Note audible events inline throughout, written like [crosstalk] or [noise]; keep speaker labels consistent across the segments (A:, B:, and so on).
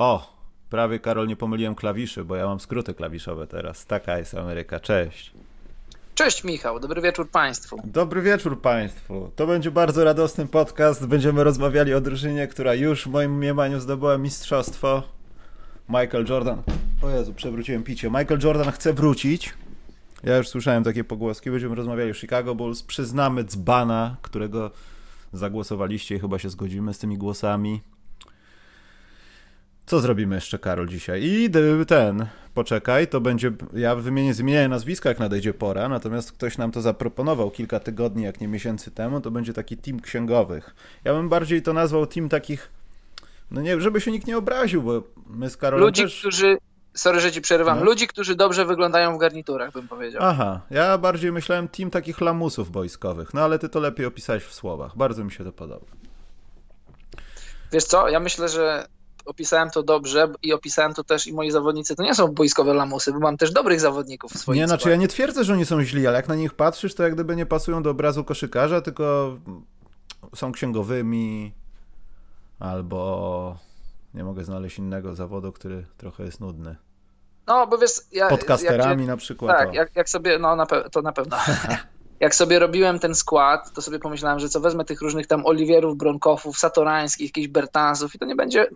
A: O, prawie Karol nie pomyliłem klawiszy, bo ja mam skróty klawiszowe teraz. Taka jest Ameryka. Cześć.
B: Cześć Michał, dobry wieczór Państwu.
A: Dobry wieczór Państwu. To będzie bardzo radosny podcast. Będziemy rozmawiali o drużynie, która już w moim mniemaniu zdobyła mistrzostwo. Michael Jordan. O Jezu, przewróciłem picie. Michael Jordan chce wrócić. Ja już słyszałem takie pogłoski. Będziemy rozmawiali o Chicago Bulls. Przyznamy dzbana, którego zagłosowaliście i chyba się zgodzimy z tymi głosami. Co zrobimy jeszcze, Karol, dzisiaj? I ten, poczekaj, to będzie, ja wymienię, zmienię nazwiska, jak nadejdzie pora, natomiast ktoś nam to zaproponował kilka tygodni, jak nie miesięcy temu, to będzie taki team księgowych. Ja bym bardziej to nazwał team takich, no nie, żeby się nikt nie obraził, bo my z Karolem
B: Ludzi,
A: też...
B: którzy, sorry, że ci przerywam, no. ludzi, którzy dobrze wyglądają w garniturach, bym powiedział.
A: Aha, ja bardziej myślałem team takich lamusów wojskowych, no ale ty to lepiej opisałeś w słowach, bardzo mi się to podoba.
B: Wiesz co, ja myślę, że opisałem to dobrze i opisałem to też i moi zawodnicy to nie są boiskowe lamusy, bo mam też dobrych zawodników w swoim
A: Nie, znaczy ja nie twierdzę, że oni są źli, ale jak na nich patrzysz, to jak gdyby nie pasują do obrazu koszykarza, tylko są księgowymi albo nie mogę znaleźć innego zawodu, który trochę jest nudny.
B: No, bo wiesz... Ja,
A: Podcasterami jak, na przykład.
B: Tak, jak, jak, sobie, no na to na pewno. [laughs] jak sobie robiłem ten skład, to sobie pomyślałem, że co wezmę tych różnych tam Oliwierów, Bronkowów, Satorańskich, jakichś Bertansów i to nie będzie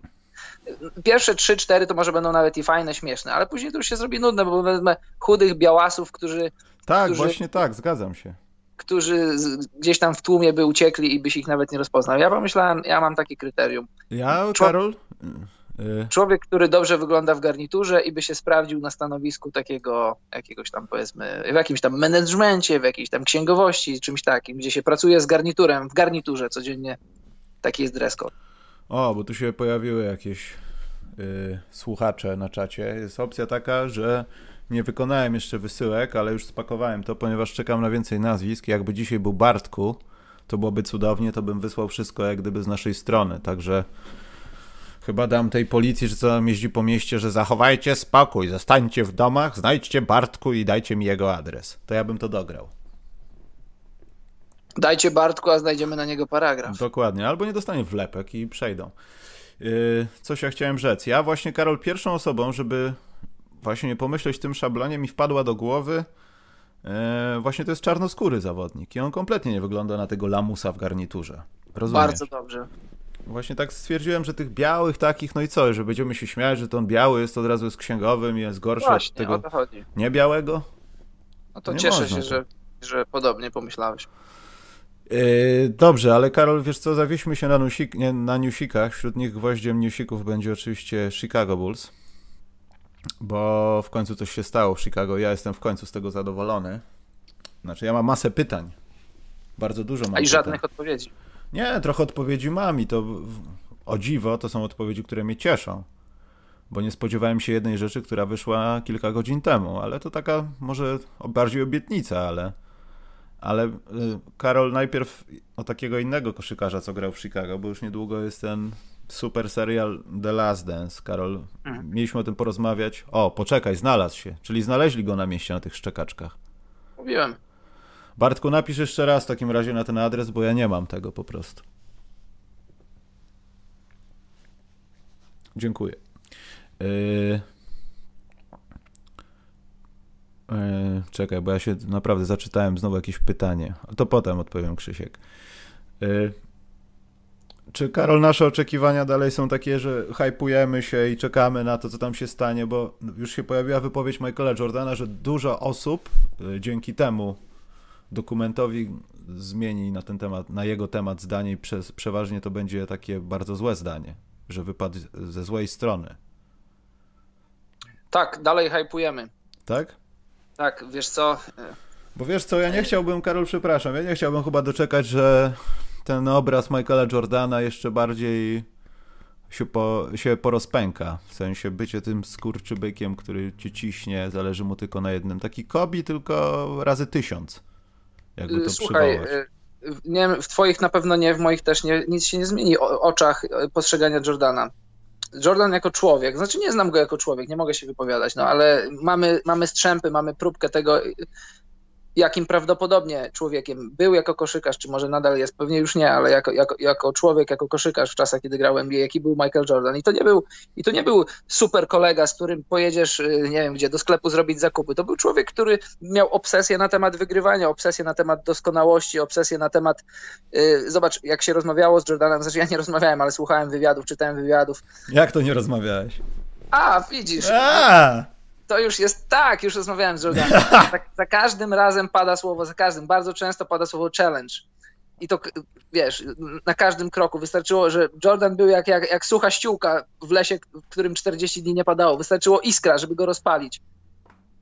B: Pierwsze 3-4 to może będą nawet i fajne, śmieszne, ale później to już się zrobi nudne, bo wezmę chudych białasów, którzy.
A: Tak,
B: którzy,
A: właśnie tak, zgadzam się.
B: Którzy gdzieś tam w tłumie by uciekli i byś ich nawet nie rozpoznał. Ja pomyślałem, ja mam takie kryterium.
A: Ja, Karol?
B: Y, człowiek, który dobrze wygląda w garniturze i by się sprawdził na stanowisku takiego jakiegoś tam powiedzmy, w jakimś tam menedżmencie, w jakiejś tam księgowości, czymś takim, gdzie się pracuje z garniturem, w garniturze codziennie. Taki jest dress code.
A: O, bo tu się pojawiły jakieś y, słuchacze na czacie. Jest opcja taka, że nie wykonałem jeszcze wysyłek, ale już spakowałem to, ponieważ czekam na więcej nazwisk. Jakby dzisiaj był Bartku, to byłoby cudownie, to bym wysłał wszystko jak gdyby z naszej strony. Także chyba dam tej policji, że co nam jeździ po mieście, że zachowajcie spokój, zostańcie w domach, znajdźcie Bartku i dajcie mi jego adres. To ja bym to dograł.
B: Dajcie Bartku, a znajdziemy na niego paragraf.
A: Dokładnie, albo nie dostanie wlepek i przejdą. Yy, coś ja chciałem rzec. Ja właśnie, Karol, pierwszą osobą, żeby właśnie nie pomyśleć tym szablonie, mi wpadła do głowy yy, właśnie to jest czarnoskóry zawodnik i on kompletnie nie wygląda na tego lamusa w garniturze. Rozumiesz?
B: Bardzo dobrze.
A: Właśnie tak stwierdziłem, że tych białych takich, no i co, że będziemy się śmiać, że to on biały jest, od razu jest księgowym i jest gorszy
B: Właśnie,
A: od tego niebiałego.
B: No to nie cieszę się, że, że podobnie pomyślałeś.
A: Yy, dobrze, ale Karol, wiesz co, zawieźmy się na, newsik, nie, na newsikach. Wśród nich gwoździem newsików będzie oczywiście Chicago Bulls, bo w końcu coś się stało w Chicago. Ja jestem w końcu z tego zadowolony. Znaczy, ja mam masę pytań. Bardzo dużo mam
B: A i
A: pytań.
B: żadnych odpowiedzi.
A: Nie, trochę odpowiedzi mam i to o dziwo to są odpowiedzi, które mnie cieszą. Bo nie spodziewałem się jednej rzeczy, która wyszła kilka godzin temu, ale to taka może bardziej obietnica, ale ale y, Karol, najpierw o takiego innego koszykarza, co grał w Chicago, bo już niedługo jest ten super serial The Last Dance. Karol, mhm. mieliśmy o tym porozmawiać. O, poczekaj, znalazł się. Czyli znaleźli go na mieście na tych szczekaczkach.
B: Mówiłem.
A: Bartku, napisz jeszcze raz w takim razie na ten adres, bo ja nie mam tego po prostu. Dziękuję. Yy... E, czekaj, bo ja się naprawdę zaczytałem znowu jakieś pytanie. To potem odpowiem, Krzysiek. E, czy Karol, nasze oczekiwania dalej są takie, że hypujemy się i czekamy na to, co tam się stanie, bo już się pojawiła wypowiedź Michaela Jordana, że dużo osób e, dzięki temu dokumentowi zmieni na ten temat, na jego temat zdanie i przez, przeważnie to będzie takie bardzo złe zdanie, że wypadł ze złej strony.
B: Tak, dalej hypujemy.
A: Tak?
B: Tak, wiesz co?
A: Bo wiesz co, ja nie chciałbym, Karol, przepraszam, ja nie chciałbym chyba doczekać, że ten obraz Michaela Jordana jeszcze bardziej się, po, się porozpęka. W sensie bycie tym skurczybykiem, który cię ciśnie, zależy mu tylko na jednym. Taki Kobi tylko razy tysiąc. Jakby to Słuchaj, przywołać. Y,
B: nie, w twoich na pewno nie, w moich też nie, nic się nie zmieni o oczach y, postrzegania Jordana. Jordan jako człowiek, znaczy nie znam go jako człowiek, nie mogę się wypowiadać, no ale mamy, mamy strzępy, mamy próbkę tego. Jakim prawdopodobnie człowiekiem był jako koszykarz, czy może nadal jest, pewnie już nie, ale jako, jako, jako człowiek, jako koszykarz w czasach, kiedy grał NBA, jaki był Michael Jordan. I to nie był, i to nie był super kolega, z którym pojedziesz, y, nie wiem gdzie, do sklepu zrobić zakupy. To był człowiek, który miał obsesję na temat wygrywania, obsesję na temat doskonałości, obsesję na temat, yy, zobacz, jak się rozmawiało z Jordanem, znaczy ja nie rozmawiałem, ale słuchałem wywiadów, czytałem wywiadów.
A: Jak to nie rozmawiałeś?
B: A, widzisz.
A: A!
B: To już jest tak, już rozmawiałem z Jordanem. Za, [laughs] za, każdym razem pada słowo, za każdym, bardzo często pada słowo challenge. I to wiesz, na każdym kroku wystarczyło, że Jordan był jak, jak, jak sucha ściółka w lesie, w którym 40 dni nie padało. Wystarczyło iskra, żeby go rozpalić.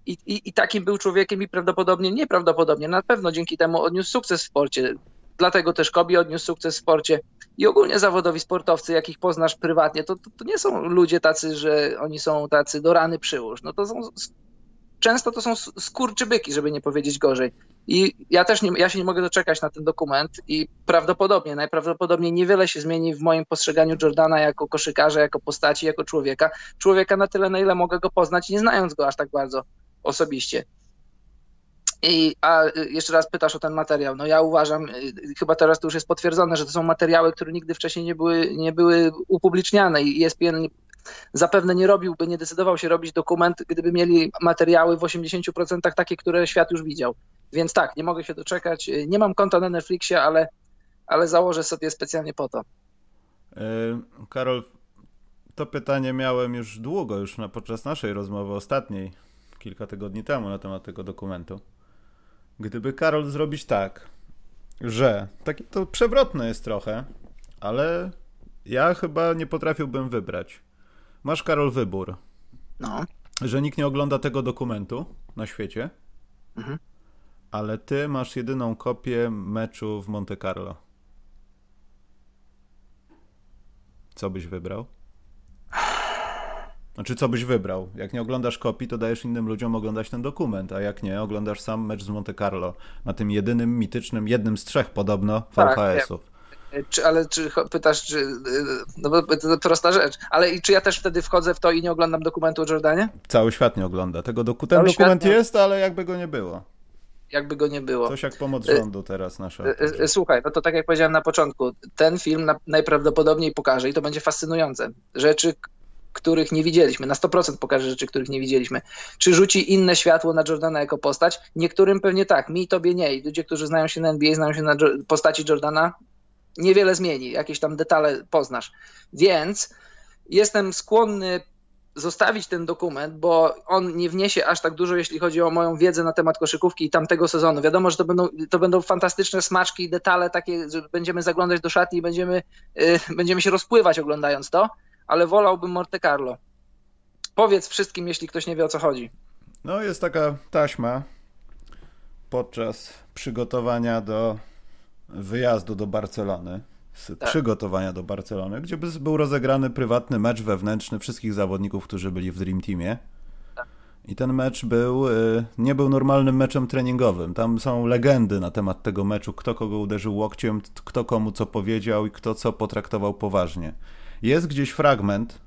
B: I, i, I takim był człowiekiem i prawdopodobnie, nieprawdopodobnie, na pewno dzięki temu odniósł sukces w sporcie. Dlatego też Kobi odniósł sukces w sporcie i ogólnie zawodowi sportowcy, jakich poznasz prywatnie, to, to, to, nie są ludzie tacy, że oni są tacy do rany przyłóż. No to są, często to są skurczybyki, żeby nie powiedzieć gorzej. I ja też nie, ja się nie mogę doczekać na ten dokument i prawdopodobnie, najprawdopodobniej niewiele się zmieni w moim postrzeganiu Jordana jako koszykarza, jako postaci, jako człowieka. Człowieka na tyle, na ile mogę go poznać, nie znając go aż tak bardzo osobiście. I, a y, jeszcze raz pytasz o ten materiał. No ja uważam, y, chyba teraz to już jest potwierdzone, że to są materiały, które nigdy wcześniej nie były, nie były upubliczniane i ESPN zapewne nie robiłby, nie decydował się robić dokument, gdyby mieli materiały w 80% takie, które świat już widział. Więc tak, nie mogę się doczekać. Nie mam konta na Netflixie, ale, ale założę sobie specjalnie po to.
A: Karol, to pytanie miałem już długo, już na, podczas naszej rozmowy ostatniej, kilka tygodni temu na temat tego dokumentu. Gdyby Karol zrobić tak, że taki to przewrotne jest trochę, ale ja chyba nie potrafiłbym wybrać. Masz Karol wybór.
B: No.
A: Że nikt nie ogląda tego dokumentu na świecie, mhm. ale ty masz jedyną kopię meczu w Monte Carlo. Co byś wybrał? Znaczy, co byś wybrał? Jak nie oglądasz kopii, to dajesz innym ludziom oglądać ten dokument, a jak nie, oglądasz sam mecz z Monte Carlo na tym jedynym mitycznym, jednym z trzech podobno VHS-ów.
B: Tak, czy, ale czy pytasz, czy. No bo to prosta rzecz. Ale i czy ja też wtedy wchodzę w to i nie oglądam dokumentu o Jordanie?
A: Cały świat nie ogląda. Tego doku, ten Cały dokument jest, ale jakby go nie było.
B: Jakby go nie było.
A: Coś jak pomoc rządu teraz nasza.
B: E, e, słuchaj, no to tak jak powiedziałem na początku, ten film najprawdopodobniej pokaże i to będzie fascynujące. Rzeczy, których nie widzieliśmy. Na 100% pokaże rzeczy, których nie widzieliśmy. Czy rzuci inne światło na Jordana jako postać? Niektórym pewnie tak, mi tobie nie. I ludzie, którzy znają się na NBA, znają się na postaci Jordana, niewiele zmieni. Jakieś tam detale poznasz. Więc jestem skłonny zostawić ten dokument, bo on nie wniesie aż tak dużo, jeśli chodzi o moją wiedzę na temat koszykówki i tamtego sezonu. Wiadomo, że to będą, to będą fantastyczne smaczki i detale takie, że będziemy zaglądać do szatni i będziemy, yy, będziemy się rozpływać oglądając to, ale wolałbym Monte Carlo. Powiedz wszystkim, jeśli ktoś nie wie o co chodzi.
A: No, jest taka taśma podczas przygotowania do wyjazdu do Barcelony. Tak. Przygotowania do Barcelony, gdzie był rozegrany prywatny mecz wewnętrzny wszystkich zawodników, którzy byli w Dream Teamie. Tak. I ten mecz był, y, nie był normalnym meczem treningowym. Tam są legendy na temat tego meczu, kto kogo uderzył łokciem, kto komu co powiedział i kto co potraktował poważnie. Jest gdzieś fragment,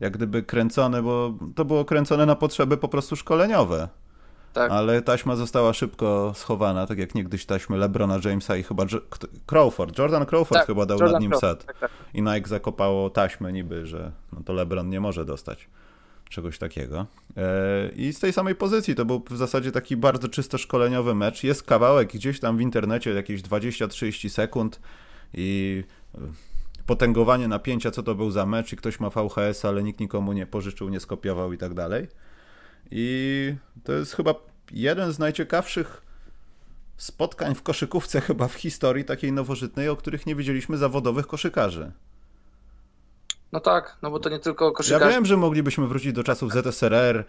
A: jak gdyby kręcony, bo to było kręcone na potrzeby po prostu szkoleniowe. Tak. Ale taśma została szybko schowana, tak jak niegdyś taśmy LeBrona Jamesa i chyba Crawford, Jordan Crawford tak, chyba dał Jordan nad nim Crawford, set. Tak, tak. I Nike zakopało taśmę niby, że no to LeBron nie może dostać czegoś takiego. E, I z tej samej pozycji to był w zasadzie taki bardzo czysto szkoleniowy mecz. Jest kawałek gdzieś tam w internecie, jakieś 20-30 sekund i potęgowanie napięcia, co to był za mecz i ktoś ma VHS, ale nikt nikomu nie pożyczył, nie skopiował i tak dalej. I to jest chyba jeden z najciekawszych spotkań w koszykówce [laughs] chyba w historii takiej nowożytnej, o których nie widzieliśmy zawodowych koszykarzy.
B: No tak, no bo to nie tylko koszykarze.
A: Ja wiem, że moglibyśmy wrócić do czasów ZSRR,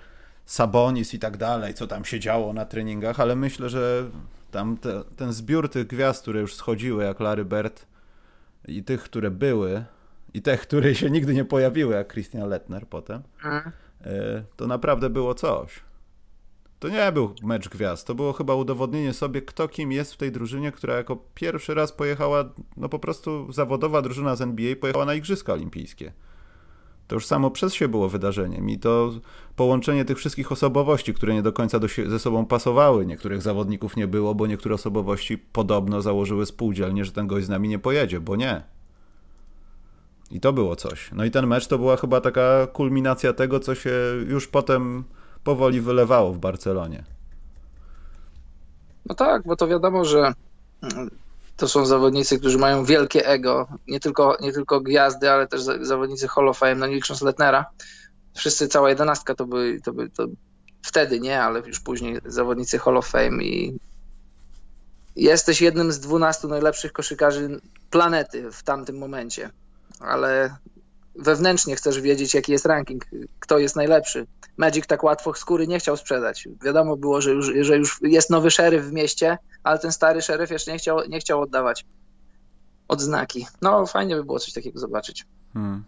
A: Sabonis i tak dalej, co tam się działo na treningach, ale myślę, że tam te, ten zbiór tych gwiazd, które już schodziły, jak Larry Bird, i tych, które były, i tych, które się nigdy nie pojawiły, jak Christian Lettner potem, mhm. e, to naprawdę było coś. To nie był mecz gwiazd, to było chyba udowodnienie sobie, kto kim jest w tej drużynie, która jako pierwszy raz pojechała, no po prostu zawodowa drużyna z NBA pojechała na Igrzyska Olimpijskie. To już samo przez się było wydarzeniem i to połączenie tych wszystkich osobowości, które nie do końca do się, ze sobą pasowały. Niektórych zawodników nie było, bo niektóre osobowości podobno założyły spółdzielnie, że ten gość z nami nie pojedzie, bo nie. I to było coś. No i ten mecz to była chyba taka kulminacja tego, co się już potem powoli wylewało w Barcelonie.
B: No tak, bo to wiadomo, że to są zawodnicy, którzy mają wielkie ego. Nie tylko, nie tylko gwiazdy, ale też zawodnicy Hall of Fame, no nie licząc Letnera. Wszyscy, cała jedenastka to by, to by to wtedy nie, ale już później zawodnicy Hall of Fame i jesteś jednym z 12 najlepszych koszykarzy planety w tamtym momencie, ale wewnętrznie chcesz wiedzieć, jaki jest ranking, kto jest najlepszy. Magic tak łatwo skóry nie chciał sprzedać. Wiadomo było, że już, że już jest nowy szeryf w mieście, ale ten stary szeryf jeszcze nie chciał, nie chciał oddawać odznaki. No, fajnie by było coś takiego zobaczyć. Hmm.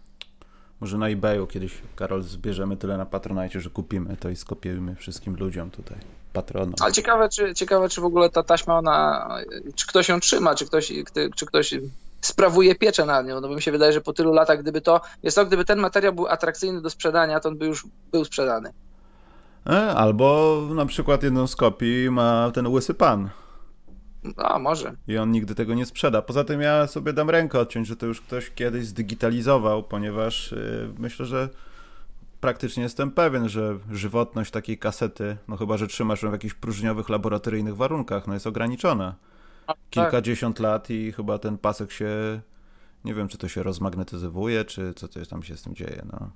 A: Może na eBayu kiedyś, Karol, zbierzemy tyle na Patronite, że kupimy to i skopiujemy wszystkim ludziom tutaj, patronom.
B: Ale ciekawe, czy, ciekawe, czy w ogóle ta taśma, ona, czy ktoś ją trzyma, czy ktoś, czy ktoś sprawuje pieczę nad nią, no bo mi się wydaje, że po tylu latach, gdyby to, jest to, gdyby ten materiał był atrakcyjny do sprzedania, to on by już był sprzedany.
A: E, albo na przykład jedną z kopii ma ten łysy pan.
B: A, może.
A: I on nigdy tego nie sprzeda. Poza tym ja sobie dam rękę odciąć, że to już ktoś kiedyś zdigitalizował, ponieważ yy, myślę, że praktycznie jestem pewien, że żywotność takiej kasety, no chyba, że trzymasz ją w jakichś próżniowych, laboratoryjnych warunkach, no jest ograniczona. Tak. kilkadziesiąt lat i chyba ten pasek się, nie wiem, czy to się rozmagnetyzowuje, czy co coś tam się z tym dzieje, no.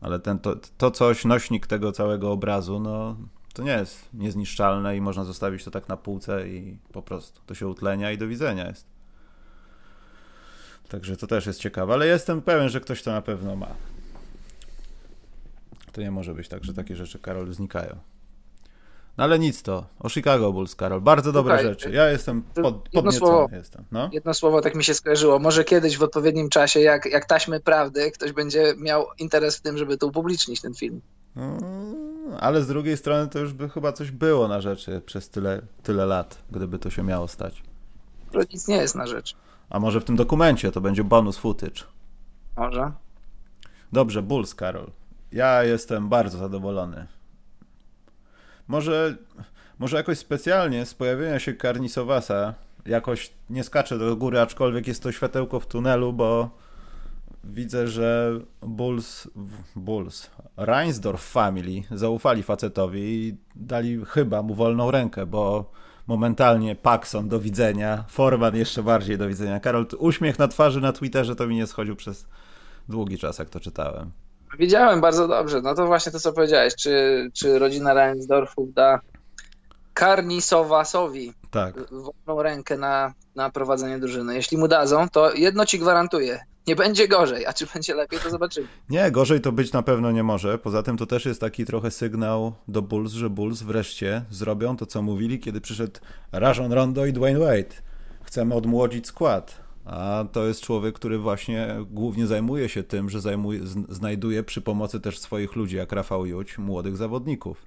A: Ale ten, to, to coś, nośnik tego całego obrazu, no, to nie jest niezniszczalne i można zostawić to tak na półce i po prostu to się utlenia i do widzenia jest. Także to też jest ciekawe, ale jestem pewien, że ktoś to na pewno ma. To nie może być tak, że takie rzeczy, Karol, znikają. No ale nic to. O Chicago Bulls, Karol. Bardzo dobre rzeczy. Ja jestem pod, podniecony. Słowo, jestem. No?
B: Jedno słowo tak mi się skojarzyło. Może kiedyś w odpowiednim czasie, jak, jak taśmy prawdy, ktoś będzie miał interes w tym, żeby to upublicznić, ten film. No,
A: ale z drugiej strony to już by chyba coś było na rzeczy przez tyle, tyle lat, gdyby to się miało stać.
B: To nic nie jest na rzecz.
A: A może w tym dokumencie to będzie bonus footage.
B: Może.
A: Dobrze, Bulls, Karol. Ja jestem bardzo zadowolony. Może, może jakoś specjalnie z pojawienia się Karnisowasa jakoś nie skaczę do góry, aczkolwiek jest to światełko w tunelu, bo widzę, że Bulls, Bulls, Reinsdorf Family zaufali facetowi i dali chyba mu wolną rękę, bo momentalnie Paxson do widzenia, Forman jeszcze bardziej do widzenia. Karol, uśmiech na twarzy na Twitterze to mi nie schodził przez długi czas, jak to czytałem.
B: Widziałem bardzo dobrze. No to właśnie to, co powiedziałeś. Czy, czy rodzina Reinsdorfów da Karnisowasowi tak. wolną rękę na, na prowadzenie drużyny? Jeśli mu dadzą, to jedno ci gwarantuję. Nie będzie gorzej, a czy będzie lepiej, to zobaczymy.
A: Nie, gorzej to być na pewno nie może. Poza tym to też jest taki trochę sygnał do Bulls, że Bulls wreszcie zrobią to, co mówili, kiedy przyszedł Rajon Rondo i Dwayne Wade. Chcemy odmłodzić skład. A to jest człowiek, który właśnie głównie zajmuje się tym, że zajmuje, znajduje przy pomocy też swoich ludzi, jak Rafał Juć, młodych zawodników.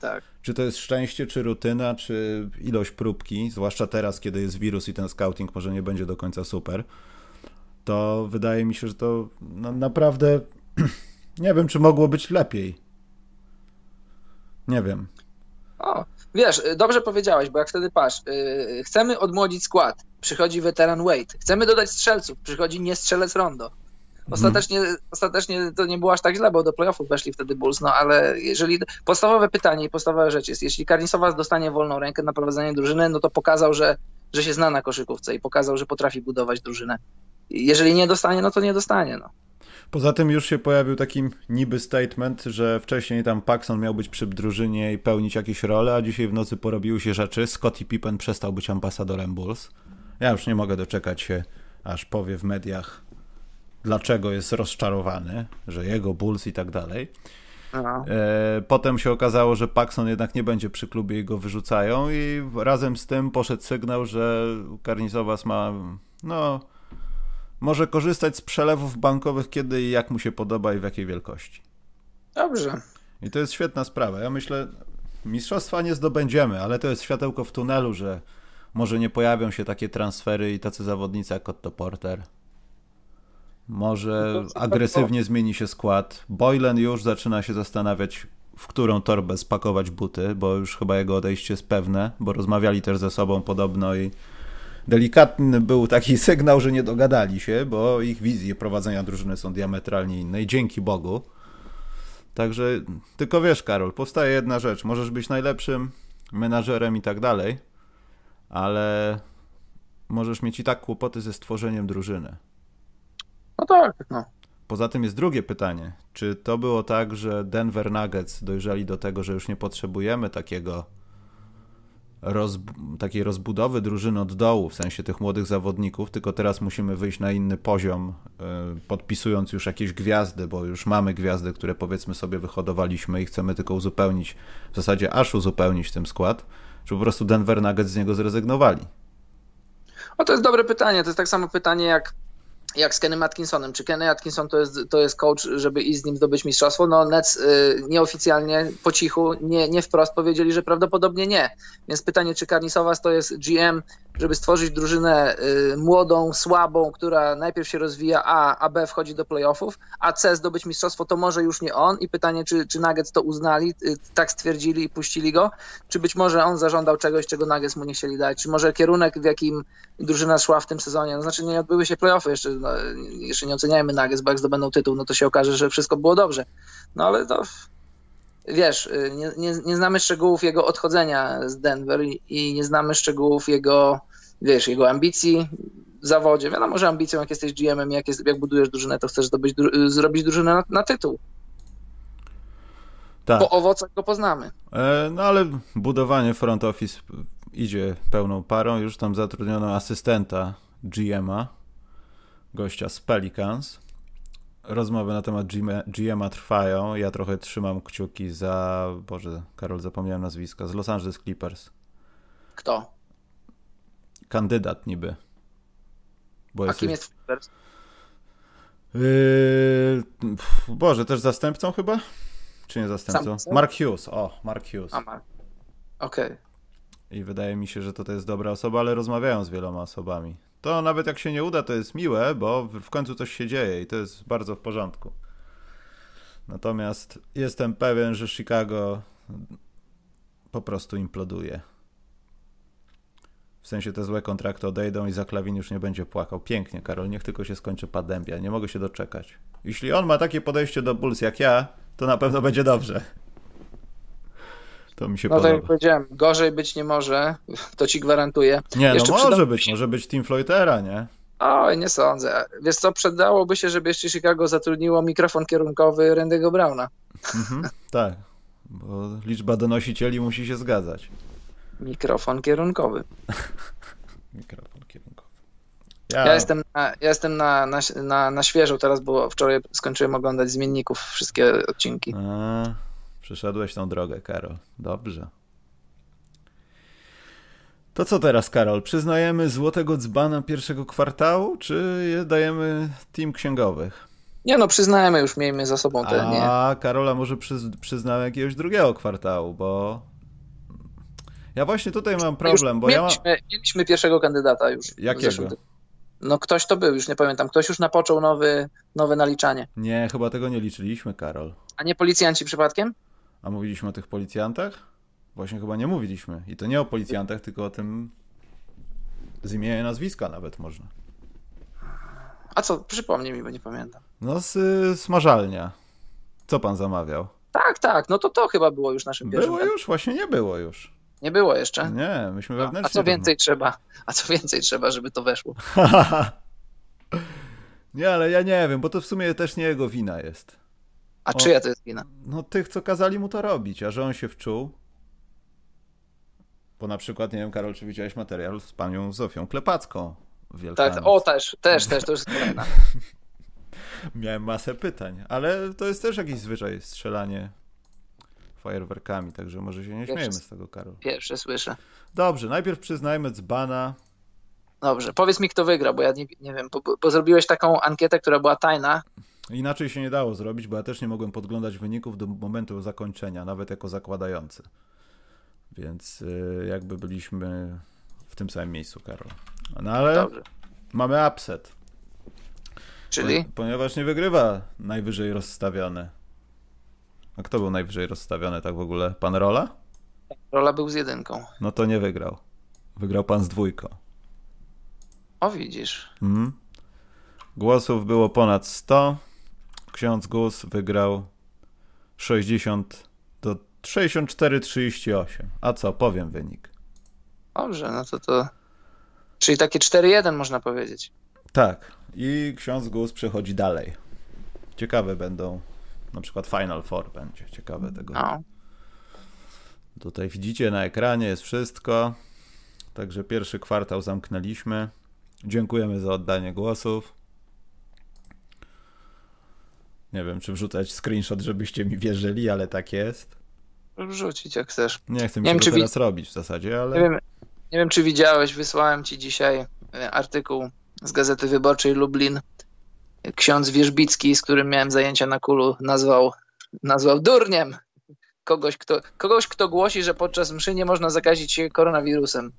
B: Tak.
A: Czy to jest szczęście, czy rutyna, czy ilość próbki, zwłaszcza teraz, kiedy jest wirus i ten scouting może nie będzie do końca super, to wydaje mi się, że to naprawdę [clears throat] nie wiem, czy mogło być lepiej. Nie wiem.
B: O, wiesz, dobrze powiedziałeś, bo jak wtedy patrz, yy, chcemy odmłodzić skład, przychodzi weteran Wade, chcemy dodać strzelców, przychodzi nie strzelec Rondo. Ostatecznie, hmm. ostatecznie to nie było aż tak źle, bo do playoffów weszli wtedy Bulls, no ale jeżeli podstawowe pytanie i podstawowa rzecz jest, jeśli Karnisowa dostanie wolną rękę na prowadzenie drużyny, no to pokazał, że, że się zna na koszykówce i pokazał, że potrafi budować drużynę. Jeżeli nie dostanie, no to nie dostanie. No.
A: Poza tym już się pojawił taki niby statement, że wcześniej tam Paxson miał być przy drużynie i pełnić jakieś role, a dzisiaj w nocy porobiły się rzeczy. Scottie Pippen przestał być ambasadorem Bulls. Ja już nie mogę doczekać się, aż powie w mediach, dlaczego jest rozczarowany, że jego Bulls i tak dalej. E, potem się okazało, że Paxson jednak nie będzie przy klubie i go wyrzucają i razem z tym poszedł sygnał, że Karnizowas ma no może korzystać z przelewów bankowych kiedy i jak mu się podoba i w jakiej wielkości.
B: Dobrze.
A: I to jest świetna sprawa. Ja myślę, mistrzostwa nie zdobędziemy, ale to jest światełko w tunelu, że może nie pojawią się takie transfery i tacy zawodnicy jak Otto Porter. Może agresywnie zmieni się skład. Boylan już zaczyna się zastanawiać, w którą torbę spakować buty, bo już chyba jego odejście jest pewne, bo rozmawiali też ze sobą podobno i delikatny był taki [laughs] sygnał, że nie dogadali się, bo ich wizje prowadzenia drużyny są diametralnie inne i dzięki Bogu. Także tylko wiesz, Karol, powstaje jedna rzecz. Możesz być najlepszym menadżerem i tak dalej, ale możesz mieć i tak kłopoty ze stworzeniem drużyny.
B: No tak, no.
A: Poza tym jest drugie pytanie. Czy to było tak, że Denver Nuggets dojrzeli do tego, że już nie potrzebujemy takiego takiej rozbudowy drużyny od dołu, w sensie tych młodych zawodników, tylko teraz musimy wyjść na inny poziom, yy, podpisując już jakieś gwiazdy, bo już mamy gwiazdy, które powiedzmy sobie wyhodowaliśmy i chcemy tylko uzupełnić, w zasadzie aż uzupełnić ten skład, czy po prostu Denver Nuggets z niego zrezygnowali?
B: O, to jest dobre pytanie. To jest tak samo pytanie jak jak z Kennym Atkinsonem. Czy Kenny Atkinson to jest, to jest coach, żeby iść z nim zdobyć mistrzostwo? No Nets y, nieoficjalnie, po cichu, nie, nie wprost powiedzieli, że prawdopodobnie nie. Więc pytanie, czy Karnisowas to jest GM, żeby stworzyć drużynę y, młodą, słabą, która najpierw się rozwija, a, a B wchodzi do playoffów, a C zdobyć mistrzostwo, to może już nie on. I pytanie, czy, czy Nuggets to uznali, y, tak stwierdzili i puścili go, czy być może on zażądał czegoś, czego Nuggets mu nie chcieli dać, czy może kierunek, w jakim drużyna szła w tym sezonie, no znaczy nie odbyły się playoffy jeszcze, no, jeszcze nie oceniajmy Nuggets, bo jak zdobędą tytuł, no to się okaże, że wszystko było dobrze. No ale to wiesz, nie, nie, nie znamy szczegółów jego odchodzenia z Denver i, i nie znamy szczegółów jego, wiesz, jego ambicji w zawodzie. Wiadomo, że ambicją, jak jesteś GM-em, jak, jest, jak budujesz drużynę, to chcesz zdobyć, zrobić drużynę na, na tytuł. Tak. Po owocach go poznamy.
A: E, no ale budowanie front office idzie pełną parą. Już tam zatrudniono asystenta GM-a, gościa z Pelicans. Rozmowy na temat GM-a trwają. Ja trochę trzymam kciuki za. Boże, Karol, zapomniałem nazwiska. Z Los Angeles Clippers.
B: Kto?
A: Kandydat niby.
B: Bo A kim jest Clippers?
A: Yy, Boże, też zastępcą chyba? Czy nie zastępcą? Sam, Mark Hughes. O, Mark Hughes.
B: Okej. Okay.
A: I wydaje mi się, że to, to jest dobra osoba, ale rozmawiają z wieloma osobami. To nawet jak się nie uda, to jest miłe, bo w końcu coś się dzieje i to jest bardzo w porządku. Natomiast jestem pewien, że Chicago po prostu imploduje. W sensie te złe kontrakty odejdą i Zaklawin już nie będzie płakał. Pięknie, Karol, niech tylko się skończy pandemia. Nie mogę się doczekać. Jeśli on ma takie podejście do Bulls jak ja, to na pewno będzie dobrze. To mi się no, podoba.
B: tak jak powiedziałem, gorzej być nie może, to ci gwarantuję.
A: Nie, jeszcze no może być, może być Team Floydera, nie?
B: Oj, nie sądzę. Wiesz co, przydałoby się, żeby jeszcze Chicago zatrudniło mikrofon kierunkowy Randy'ego Browna.
A: Mhm, tak, bo liczba donosicieli musi się zgadzać.
B: Mikrofon kierunkowy. [laughs]
A: mikrofon kierunkowy.
B: Ja, ja jestem, na, ja jestem na, na, na, na świeżo teraz, bo wczoraj skończyłem oglądać Zmienników, wszystkie odcinki.
A: A. Przeszedłeś tą drogę, Karol. Dobrze. To co teraz, Karol? Przyznajemy złotego dzbana pierwszego kwartału, czy dajemy team księgowych?
B: Nie no, przyznajemy już, miejmy za sobą te, nie?
A: A Karola może przyz przyznał jakiegoś drugiego kwartału, bo ja właśnie tutaj mam problem, bo
B: mieliśmy,
A: ja
B: mieliśmy pierwszego kandydata już.
A: Jakiego?
B: No ktoś to był, już nie pamiętam. Ktoś już napoczął nowy, nowe naliczanie.
A: Nie, chyba tego nie liczyliśmy, Karol.
B: A nie policjanci przypadkiem?
A: A mówiliśmy o tych policjantach? Właśnie chyba nie mówiliśmy. I to nie o policjantach, tylko o tym z imienia i nazwiska nawet można.
B: A co? Przypomnij mi, bo nie pamiętam.
A: No z y, smażalnia. Co pan zamawiał?
B: Tak, tak. No to to chyba było już naszym
A: pierwszym. Było już? Właśnie nie było już.
B: Nie było jeszcze?
A: Nie, myśmy wewnętrznie...
B: A co więcej trzeba? A co więcej trzeba, żeby to weszło? [laughs]
A: nie, ale ja nie wiem, bo to w sumie też nie jego wina jest.
B: A o, czyja to jest wina?
A: No tych, co kazali mu to robić, a że on się wczuł. Bo na przykład, nie wiem, Karol, czy widziałeś materiał z panią Zofią Klepacką Tak,
B: o też, też, też, to już jest. [laughs]
A: Miałem masę pytań, ale to jest też jakiś zwyczaj, strzelanie fajerwerkami, także może się nie pierwsze, śmiejemy z tego, Karol.
B: Pierwsze słyszę.
A: Dobrze, najpierw przyznajmy dzbana.
B: Dobrze, powiedz mi, kto wygra, bo ja nie, nie wiem, bo, bo zrobiłeś taką ankietę, która była tajna
A: Inaczej się nie dało zrobić, bo ja też nie mogłem podglądać wyników do momentu zakończenia, nawet jako zakładający. Więc y, jakby byliśmy w tym samym miejscu, Karol. No ale Dobrze. mamy upset.
B: Czyli?
A: Ponieważ nie wygrywa najwyżej rozstawiony. A kto był najwyżej rozstawiony tak w ogóle? Pan Rola?
B: Rola był z jedynką.
A: No to nie wygrał. Wygrał pan z dwójką.
B: O, widzisz.
A: Mhm. Głosów było ponad 100. Ksiądz Gus wygrał 60 do 64-38. A co, powiem wynik.
B: Dobrze, no to to. Czyli takie 4-1 można powiedzieć.
A: Tak. I ksiądz Gus przechodzi dalej. Ciekawe będą. Na przykład Final Four będzie ciekawe tego.
B: No.
A: Tutaj widzicie na ekranie jest wszystko. Także pierwszy kwartał zamknęliśmy. Dziękujemy za oddanie głosów. Nie wiem, czy wrzucać screenshot, żebyście mi wierzyli, ale tak jest.
B: Wrzucić jak chcesz.
A: Nie chcę mi
B: Nie
A: się
B: wiem,
A: go
B: czy wi-
A: teraz robić w zasadzie, ale...
B: Nie wiem, nie wiem, czy widziałeś, wysłałem ci dzisiaj e, artykuł z Gazety Wyborczej Lublin. Ksiądz Wierzbicki, z którym miałem zajęcia na kulu, nazwał, nazwał durniem kogoś kto, kogoś, kto głosi, że podczas mszy nie można zakazić się koronawirusem.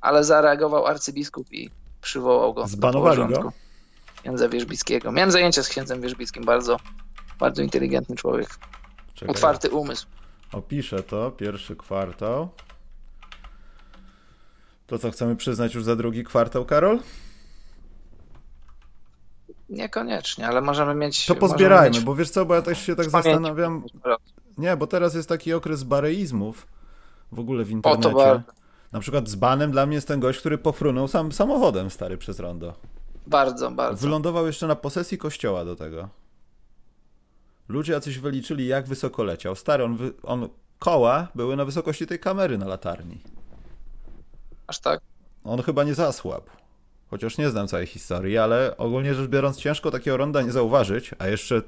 B: Ale zareagował arcybiskup i przywołał go.
A: Zbanowali go?
B: Księdza Wierzbickiego. Miałem zajęcia z księdzem Wierzbickim, bardzo, bardzo inteligentny człowiek.
A: Czekaj,
B: Otwarty umysł.
A: Opiszę to, pierwszy kwartał. To co, chcemy przyznać już za drugi kwartał, Karol?
B: Niekoniecznie, ale możemy mieć.
A: To pozbierajmy,
B: mieć-
A: bo wiesz co, bo ja też się tak
B: Pamięci.
A: zastanawiam. Nie, bo teraz jest taki okres bareizmów w ogóle w internecie.
B: bardzo.
A: Na przykład z banem dla mnie jest ten gość, który pofrunął sam samochodem stary przez rondo.
B: Bardzo, bardzo.
A: Wylądował jeszcze na posesji kościoła do tego. Ludzie jacyś wyliczyli, jak wysoko leciał. Stary, on, wy... on koła były na wysokości tej kamery na latarni.
B: Aż tak.
A: On chyba nie zasłabł. Chociaż nie znam całej historii, ale ogólnie rzecz biorąc, ciężko takiego ronda nie zauważyć, a jeszcze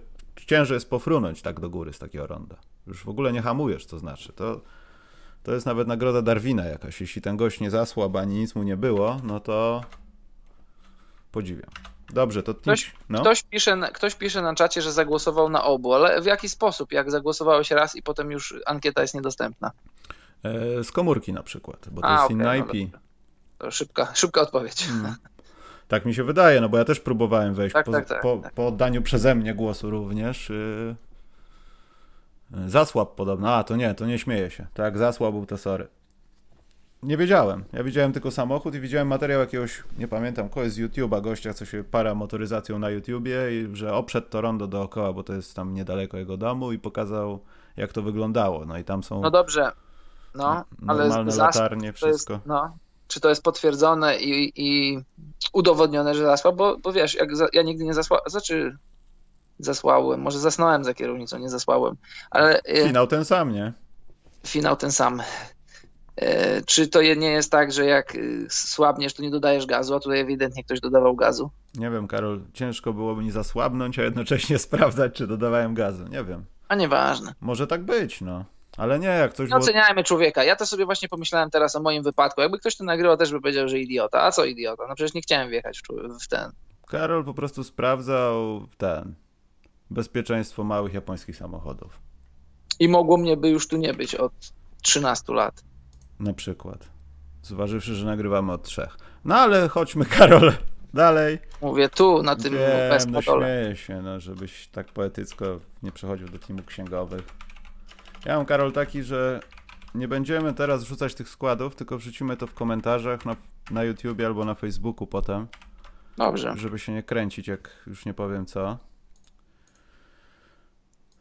A: ciężej jest pofrunąć tak do góry z takiego ronda. Już w ogóle nie hamujesz, to znaczy. To, to jest nawet nagroda Darwina jakaś. Jeśli ten gość nie zasłabł, ani nic mu nie było, no to podziwiam. Dobrze, to
B: Ktoś-
A: no.
B: Ktoś, pisze, na- ktoś pisze na czacie, że zagłosował na obu, ale w jaki sposób? Jak zagłosowałeś raz i potem już ankieta jest niedostępna?
A: E, z komórki na przykład, bo to
B: A,
A: jest inny
B: no
A: IP.
B: dobra. To szybka, [laughs] szybka odpowiedź.
A: Mm. Tak mi się wydaje, no bo ja też próbowałem wejść
B: Tak,
A: po,
B: tak, tak,
A: po,
B: tak.
A: po oddaniu przeze mnie głosu również. Yy... Zasłab podobno. A, to nie, to nie śmieję się. Tak, zasłabł, to sorry. Nie wiedziałem. Ja widziałem tylko samochód i widziałem materiał jakiegoś, nie pamiętam, kogoś z YouTube'a, gościa, co się para motoryzacją na YouTubie i że oprzedł to rondo dookoła, bo to jest tam niedaleko jego domu i pokazał, jak to wyglądało. No i tam są
B: No dobrze, no, ale
A: normalne latarnie,
B: to jest,
A: wszystko.
B: no, czy to jest potwierdzone i, i udowodnione, że zasłał? Bo, bo wiesz, jak za, ja nigdy nie zasłałem, znaczy zasłałem, może zasnąłem za kierownicą, nie zasłałem, ale e,
A: Finał ten sam, nie?
B: finał ten sam. E, Czy to nie jest tak, że jak y, słabniesz, to nie dodajesz gazu, a tutaj ewidentnie ktoś dodawał gazu?
A: Nie wiem, Karol, ciężko byłoby mi zasłabnąć, a jednocześnie [laughs] sprawdzać, czy dodawałem gazu. Nie wiem.
B: A nieważne.
A: Może tak być, no. Ale nie, jak ktoś
B: Nie
A: było...
B: oceniajmy człowieka. Ja to sobie właśnie pomyślałem teraz o moim wypadku. Jakby ktoś to nagrywał, też by powiedział, że idiota. A co idiota? No przecież nie chciałem wjechać w ten.
A: Karol po prostu sprawdzał ten... Bezpieczeństwo małych japońskich samochodów.
B: I mogło mnie by już tu nie być od 13 lat.
A: Na przykład. Zważywszy, że nagrywamy od trzech. No ale chodźmy, [laughs] Karol, dalej.
B: Mówię tu, na tym
A: Wiem, no śmieję się, no, żebyś tak poetycko nie przechodził do teamu księgowych. Ja mam, Karol, taki, że nie będziemy teraz wrzucać tych składów, tylko wrzucimy to w komentarzach na, na YouTubie albo na Facebooku potem,
B: Dobrze.
A: żeby się nie kręcić, jak już nie powiem co.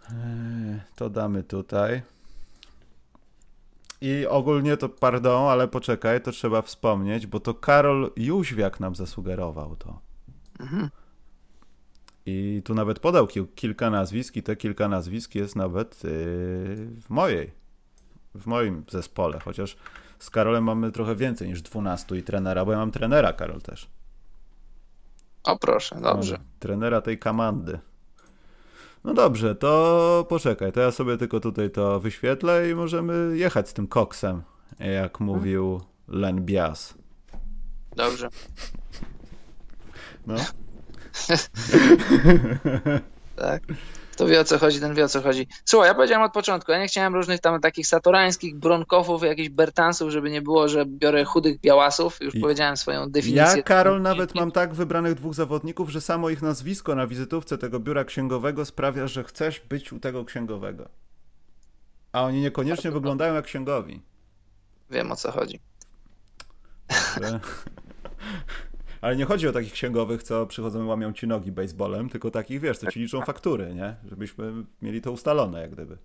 A: Eee, To damy tutaj. I ogólnie to, pardon, ale poczekaj, to trzeba wspomnieć, bo to Karol Jóźwiak nam zasugerował to.
B: Mhm.
A: I tu nawet podał kil- kilka nazwisk i te kilka nazwisk jest nawet yy, w mojej, w moim zespole, chociaż z Karolem mamy trochę więcej niż 12 i trenera, bo ja mam trenera, Karol też.
B: O proszę, dobrze.
A: Mam Trenera tej komandy. No dobrze, to poczekaj, to ja sobie tylko tutaj to wyświetlę i możemy jechać z tym koksem, jak mówił Len Bias.
B: Dobrze.
A: No. [laughs] [laughs]
B: Tak. To wie o co chodzi, ten wie o co chodzi. Słuchaj, ja powiedziałem od początku, ja nie chciałem różnych tam takich satorańskich bronkowów, jakichś bertansów, żeby nie było, że biorę chudych białasów. Już I... powiedziałem swoją definicję.
A: Ja, Karol, nawet mam tak wybranych dwóch zawodników, że samo ich nazwisko na wizytówce tego biura księgowego sprawia, że chcesz być u tego księgowego. A oni niekoniecznie wyglądają jak księgowi.
B: Wiem o co chodzi. [laughs]
A: Ale nie chodzi o takich księgowych, co przychodzą i łamią ci nogi baseballem, tylko takich, wiesz, co ci liczą faktury, nie? Żebyśmy mieli to ustalone, jak gdyby.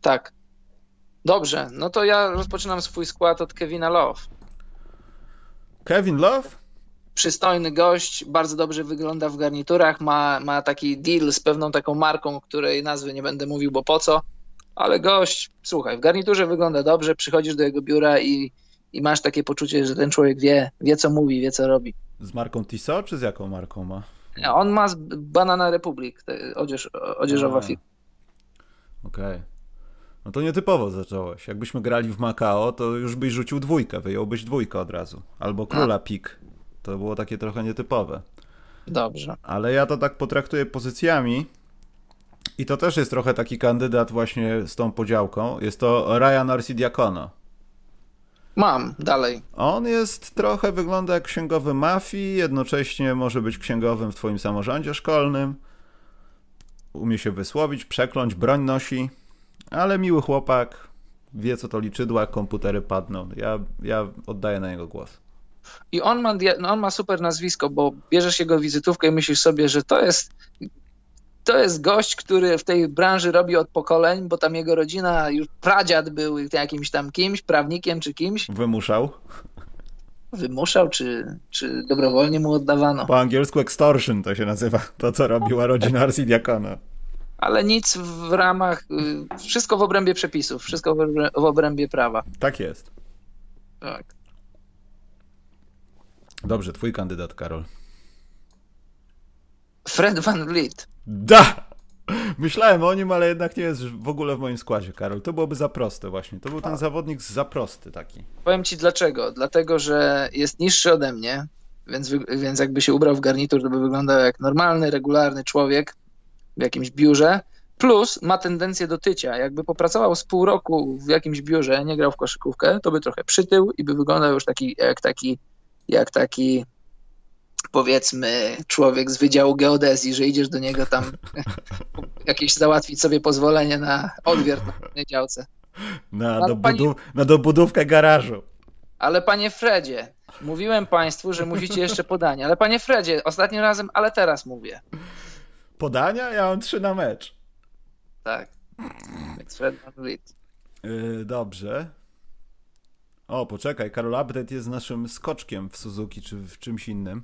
B: Tak. Dobrze, no to ja rozpoczynam swój skład od Kevina Love.
A: Kevin Love?
B: Przystojny gość, bardzo dobrze wygląda w garniturach, ma, ma taki deal z pewną taką marką, której nazwy nie będę mówił, bo po co, ale gość, słuchaj, w garniturze wygląda dobrze, przychodzisz do jego biura i i masz takie poczucie, że ten człowiek wie, wie co mówi, wie co robi.
A: Z marką Tissot, czy z jaką marką ma?
B: On ma Banana Republic, odzież, odzieżowa firma.
A: Okej. Okay. No to nietypowo zacząłeś. Jakbyśmy grali w Macao, to już byś rzucił dwójkę, wyjąłbyś dwójkę od razu. Albo króla A. pik. To było takie trochę nietypowe.
B: Dobrze.
A: Ale ja to tak potraktuję pozycjami. I to też jest trochę taki kandydat właśnie z tą podziałką. Jest to Ryan Arcidiacono.
B: Mam, dalej.
A: On jest trochę, wygląda jak księgowy mafii, jednocześnie może być księgowym w twoim samorządzie szkolnym. Umie się wysłowić, przekląć, broń nosi, ale miły chłopak, wie co to liczydła, komputery padną. Ja, ja oddaję na niego głos.
B: I on ma, no on ma super nazwisko, bo bierzesz jego wizytówkę i myślisz sobie, że to jest to jest gość, który w tej branży robi od pokoleń, bo tam jego rodzina, już pradziad był jakimś tam kimś, prawnikiem czy kimś.
A: Wymuszał?
B: Wymuszał, czy, czy dobrowolnie mu oddawano?
A: Po angielsku extortion to się nazywa, to co robiła rodzina Arsidiakona.
B: Ale nic w ramach, y, wszystko w obrębie przepisów, wszystko w obrębie prawa.
A: Tak jest.
B: Tak.
A: Dobrze, twój kandydat, Karol.
B: Fred Van Vliet.
A: Da! Myślałem o nim, ale jednak nie jest w ogóle w moim składzie, Karol. To byłoby za proste właśnie. To był ten A. zawodnik za prosty taki.
B: Powiem ci dlaczego. Dlatego, że jest niższy ode mnie, więc, więc jakby się ubrał w garnitur, to by wyglądał jak normalny, regularny człowiek w jakimś biurze. Plus ma tendencję do tycia. Jakby popracował z pół roku w jakimś biurze, nie grał w koszykówkę, to by trochę przytył i by wyglądał już taki jak taki, jak taki powiedzmy człowiek z Wydziału Geodezji, że idziesz do niego tam [laughs] jakieś załatwić sobie pozwolenie na odwiert na działce.
A: Na, no, dobudu- na dobudówkę garażu.
B: Ale panie Fredzie, mówiłem państwu, że musicie jeszcze podania. Ale panie Fredzie, ostatnim razem, ale teraz mówię.
A: Podania? Ja mam trzy na mecz.
B: Tak. Fred
A: yy, Dobrze. O, poczekaj, Karol Update jest naszym skoczkiem w Suzuki czy w czymś innym.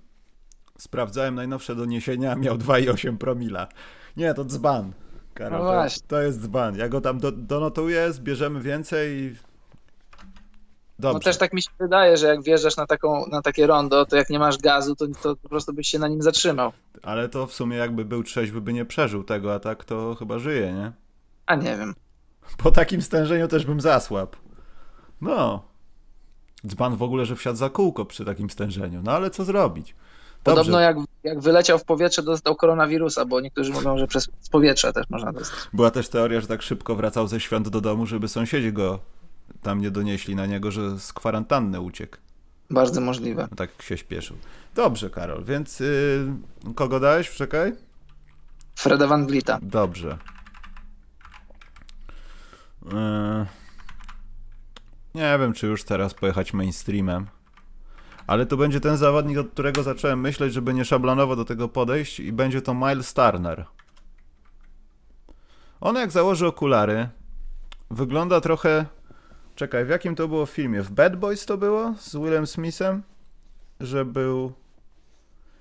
A: Sprawdzałem najnowsze doniesienia, miał 2,8 promila. Nie, to dzban. Karol, no to, to, jest dzban. Ja go tam do, donotuję, zbierzemy więcej.
B: Dobrze. No też tak mi się wydaje, że jak wjeżdżasz na, taką, na takie rondo, to jak nie masz gazu, to, to po prostu byś się na nim zatrzymał.
A: Ale to w sumie jakby był trzeźwy, by nie przeżył tego, a tak to chyba żyje, nie?
B: A nie wiem.
A: Po takim stężeniu też bym zasłabł. No. Dzban w ogóle, że wsiadł za kółko przy takim stężeniu. No ale co zrobić?
B: Podobno jak, jak wyleciał w powietrze, dostał koronawirusa, bo niektórzy mówią, że przez powietrze też można dostać.
A: Była też teoria, że tak szybko wracał ze świąt do domu, żeby sąsiedzi go tam nie donieśli na niego, że z kwarantanny uciekł.
B: Bardzo możliwe.
A: No tak się śpieszył. Dobrze, Karol, więc yy, kogo dałeś? Czekaj.
B: Freda Van Vlieta.
A: Dobrze. Yy, nie wiem, czy już teraz pojechać mainstreamem ale to będzie ten zawodnik, od którego zacząłem myśleć, żeby nie szablonowo do tego podejść i będzie to Miles Turner. On jak założy okulary, wygląda trochę... Czekaj, w jakim to było filmie? W Bad Boys to było? Z Willem Smithem? Że był...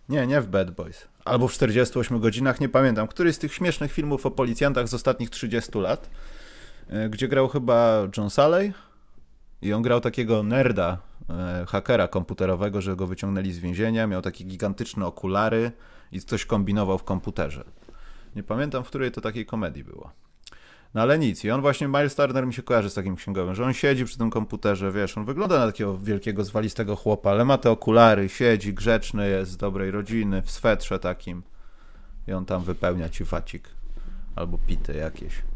A: Nie, nie w Bad Boys. Albo w 48 godzinach, nie pamiętam. Któryś z tych śmiesznych filmów o policjantach z ostatnich 30 lat, e, gdzie grał chyba John Saley i on grał takiego nerda, hakera komputerowego, że go wyciągnęli z więzienia, miał takie gigantyczne okulary i coś kombinował w komputerze. Nie pamiętam, w której to takiej komedii było. No ale nic. I on właśnie, Miles Turner mi się kojarzy z takim księgowym, że on siedzi przy tym komputerze, wiesz, on wygląda na takiego wielkiego, zwalistego chłopa, ale ma te okulary, siedzi, grzeczny jest, z dobrej rodziny, w swetrze takim. i on tam wypełnia ci facik albo pity jakieś.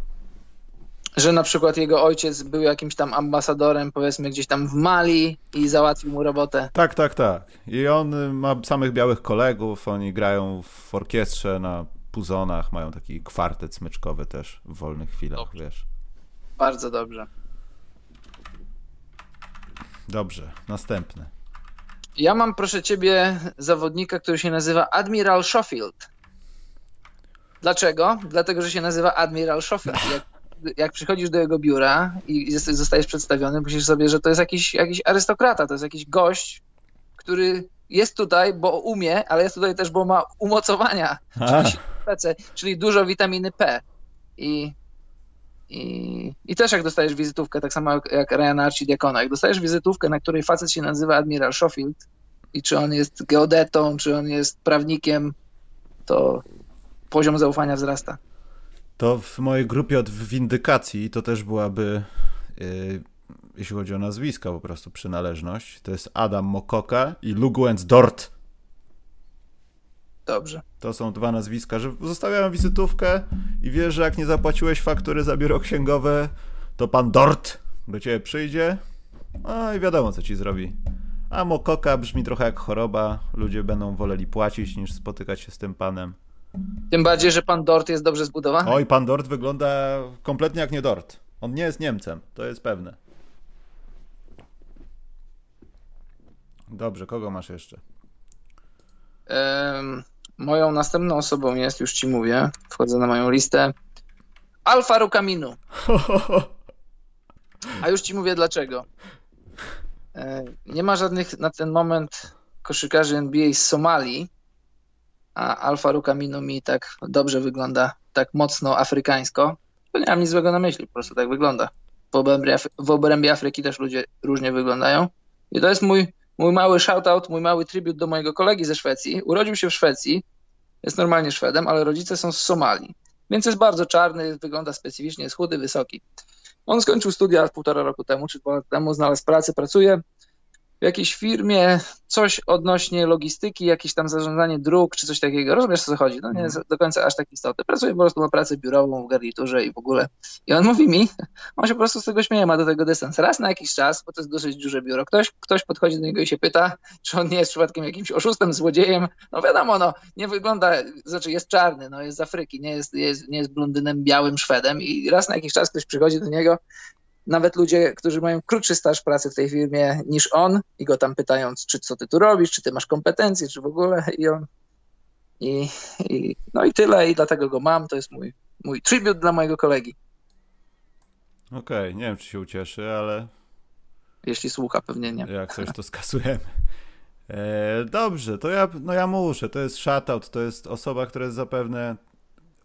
B: Że na przykład jego ojciec był jakimś tam ambasadorem, powiedzmy gdzieś tam w Mali i załatwił mu robotę.
A: Tak, tak, tak. I on ma samych białych kolegów, oni grają w orkiestrze na puzonach, mają taki kwartet smyczkowy też w wolnych chwilach, dobrze. wiesz.
B: Bardzo dobrze.
A: Dobrze, następny.
B: Ja mam, proszę ciebie, zawodnika, który się nazywa Admiral Schofield. Dlaczego? Dlatego, że się nazywa Admiral Schofield. [laughs] Jak, jak przychodzisz do jego biura i zostajesz przedstawiony, myślisz sobie, że to jest jakiś, jakiś arystokrata, to jest jakiś gość, który jest tutaj, bo umie, ale jest tutaj też, bo ma umocowania, czyli, czyli dużo witaminy P. I, i, I też jak dostajesz wizytówkę, tak samo jak Ryan Archidiakona, jak dostajesz wizytówkę, na której facet się nazywa Admiral Schofield i czy on jest geodetą, czy on jest prawnikiem, to poziom zaufania wzrasta.
A: To w mojej grupie od windykacji to też byłaby, yy, jeśli chodzi o nazwiska, po prostu przynależność. To jest Adam Mokoka i Luguens Dort.
B: Dobrze.
A: To są dwa nazwiska, że zostawiałem wizytówkę i wiesz, że jak nie zapłaciłeś faktury za biuro księgowe, to pan Dort do ciebie przyjdzie, no i wiadomo, co ci zrobi. A Mokoka brzmi trochę jak choroba, ludzie będą woleli płacić niż spotykać się z tym panem.
B: Tym bardziej, że pan Dort jest dobrze zbudowany.
A: Oj, pan Dort wygląda kompletnie jak nie Dort. On nie jest Niemcem, to jest pewne. Dobrze, kogo masz jeszcze?
B: Um, moją następną osobą jest, już ci mówię, wchodzę na moją listę, Alfa Rukaminu. [laughs] A już ci mówię dlaczego. E, nie ma żadnych na ten moment koszykarzy NBA z Somalii, a Alfa Rukaminu mi tak dobrze wygląda, tak mocno afrykańsko. To nie mam nic złego na myśli, po prostu tak wygląda. W obrębie, w obrębie Afryki też ludzie różnie wyglądają. I to jest mój, mój mały shoutout, mój mały tribut do mojego kolegi ze Szwecji. Urodził się w Szwecji, jest normalnie Szwedem, ale rodzice są z Somalii. Więc jest bardzo czarny, wygląda specyficznie, jest chudy, wysoki. On skończył studia półtora roku temu, czy dwa lata temu, znalazł pracę, pracuje w jakiejś firmie coś odnośnie logistyki, jakieś tam zarządzanie dróg czy coś takiego. Rozumiesz, o co chodzi? No nie jest mhm. do końca aż tak istotne. Pracuje po prostu, ma pracę biurową w garniturze i w ogóle. I on mówi mi, [laughs] on się po prostu z tego śmieje, ma do tego dystans. Raz na jakiś czas, bo to jest dosyć duże biuro, ktoś, ktoś podchodzi do niego i się pyta, czy on nie jest przypadkiem jakimś oszustem, złodziejem. No wiadomo, no, nie wygląda, znaczy jest czarny, no jest z Afryki, nie jest, jest, nie jest blondynem, białym Szwedem i raz na jakiś czas ktoś przychodzi do niego nawet ludzie, którzy mają krótszy staż pracy w tej firmie niż on i go tam pytają, czy co ty tu robisz, czy ty masz kompetencje, czy w ogóle i on i, i no i tyle i dlatego go mam, to jest mój, mój tribut dla mojego kolegi.
A: Okej, okay, nie wiem czy się ucieszy, ale
B: jeśli słucha, pewnie nie.
A: Jak coś to skasujemy. E, dobrze, to ja, no ja muszę, to jest shoutout, to jest osoba, która jest zapewne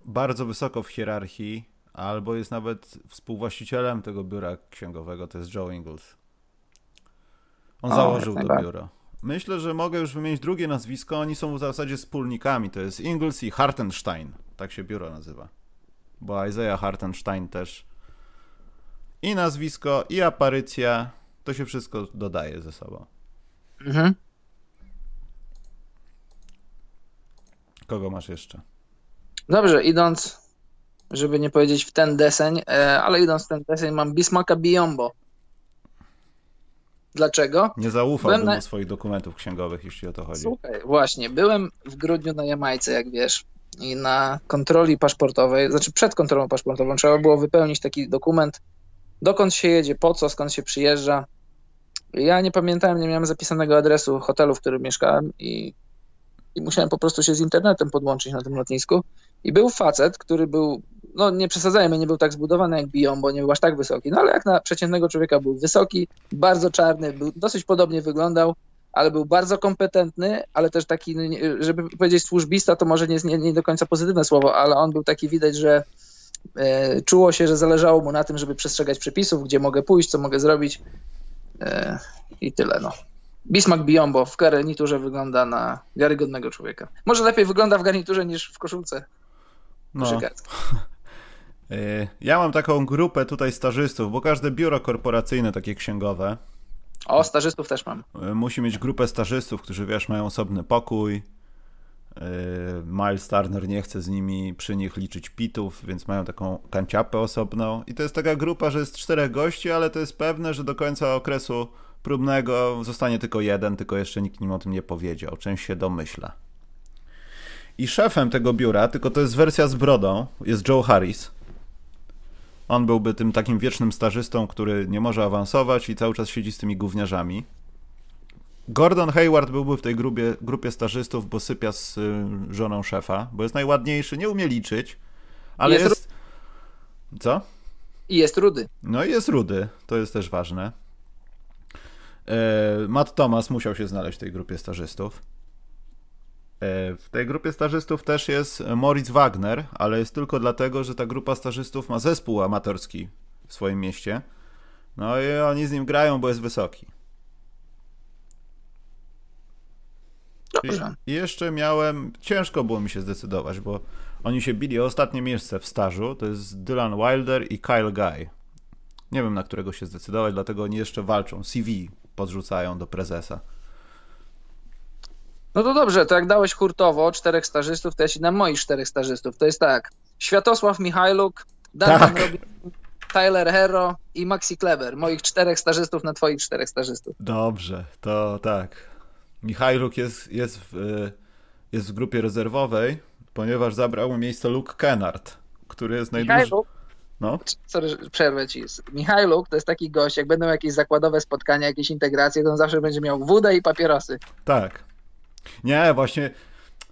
A: bardzo wysoko w hierarchii albo jest nawet współwłaścicielem tego biura księgowego, to jest Joe Ingles. On o, założył to biuro. Myślę, że mogę już wymienić drugie nazwisko. Oni są w zasadzie wspólnikami. To jest Ingles i Hartenstein. Tak się biuro nazywa. Bo Isaiah Hartenstein też. I nazwisko, i aparycja. To się wszystko dodaje ze sobą. Mhm. Kogo masz jeszcze?
B: Dobrze, idąc żeby nie powiedzieć w ten deseń, e, ale idąc w ten deseń, mam Bismarcka Biombo. Dlaczego?
A: Nie zaufałbym na... do swoich dokumentów księgowych, jeśli o to chodzi.
B: Słuchaj, właśnie, byłem w grudniu na Jamajce, jak wiesz, i na kontroli paszportowej, znaczy przed kontrolą paszportową trzeba było wypełnić taki dokument, dokąd się jedzie, po co, skąd się przyjeżdża. Ja nie pamiętałem, nie miałem zapisanego adresu hotelu, w którym mieszkałem i, i musiałem po prostu się z internetem podłączyć na tym lotnisku. I był facet, który był no nie przesadzajmy, nie był tak zbudowany jak Bion, bo nie był aż tak wysoki, no ale jak na przeciętnego człowieka był wysoki, bardzo czarny, był, dosyć podobnie wyglądał, ale był bardzo kompetentny, ale też taki, no żeby powiedzieć służbista, to może nie jest nie, nie do końca pozytywne słowo, ale on był taki, widać, że e, czuło się, że zależało mu na tym, żeby przestrzegać przepisów, gdzie mogę pójść, co mogę zrobić e, i tyle, no. Bismarck Biombo w garniturze wygląda na wiarygodnego człowieka. Może lepiej wygląda w garniturze niż w koszulce. No. [laughs]
A: Y, ja mam taką grupę tutaj stażystów, bo każde biuro korporacyjne, takie księgowe.
B: O, stażystów też mam.
A: Y, musi mieć grupę stażystów, którzy wiesz, mają osobny pokój, Miles Turner nie chce z nimi przy nich liczyć pitów, więc mają taką kanciapę osobną. I to jest taka grupa, że jest czterech gości, ale to jest pewne, że do końca okresu próbnego zostanie tylko jeden, tylko jeszcze nikt nim o tym nie powiedział. Część się domyśla. I szefem tego biura, tylko to jest wersja z brodą, jest Joe Harris. On byłby tym takim wiecznym stażystą, który nie może awansować i cały czas siedzi z tymi gówniarzami. Gordon Hayward byłby w tej grupie, grupie stażystów, bo sypia z y, żoną szefa, bo jest najładniejszy, nie umie liczyć, ale jest... jest... Co?
B: I jest rudy.
A: No i jest rudy, to jest też ważne. E, Matt Thomas musiał się znaleźć w tej grupie stażystów. E, w tej grupie stażystów też jest Moritz Wagner, ale jest tylko dlatego, że ta grupa stażystów ma zespół amatorski w swoim mieście. No i oni z nim grają, bo jest wysoki.
B: Dobrze.
A: I jeszcze miałem, ciężko było mi się zdecydować, bo oni się bili o ostatnie miejsce w stażu. To jest Dylan Wilder i Kyle Guy. Nie wiem, na którego się zdecydować, dlatego oni jeszcze walczą. CV podrzucają do prezesa.
B: No to dobrze, to jak dałeś hurtowo czterech stażystów, to ja ci dam moich czterech stażystów. To jest tak, Światosław Michajluk, Damian tak. Robin, Tyler Hero i Maxi Kleber. Moich czterech stażystów na twoich czterech stażystów.
A: Dobrze, to tak. Michajluk jest, jest, w, jest w grupie rezerwowej, ponieważ zabrał mu miejsce Luke Kennard, który jest najdłuższy.
B: No. Sorry, przerwę ci. Michajluk to jest taki gość, jak będą jakieś zakładowe spotkania, jakieś integracje, to on zawsze będzie miał wódę i papierosy.
A: Tak. Nie, właśnie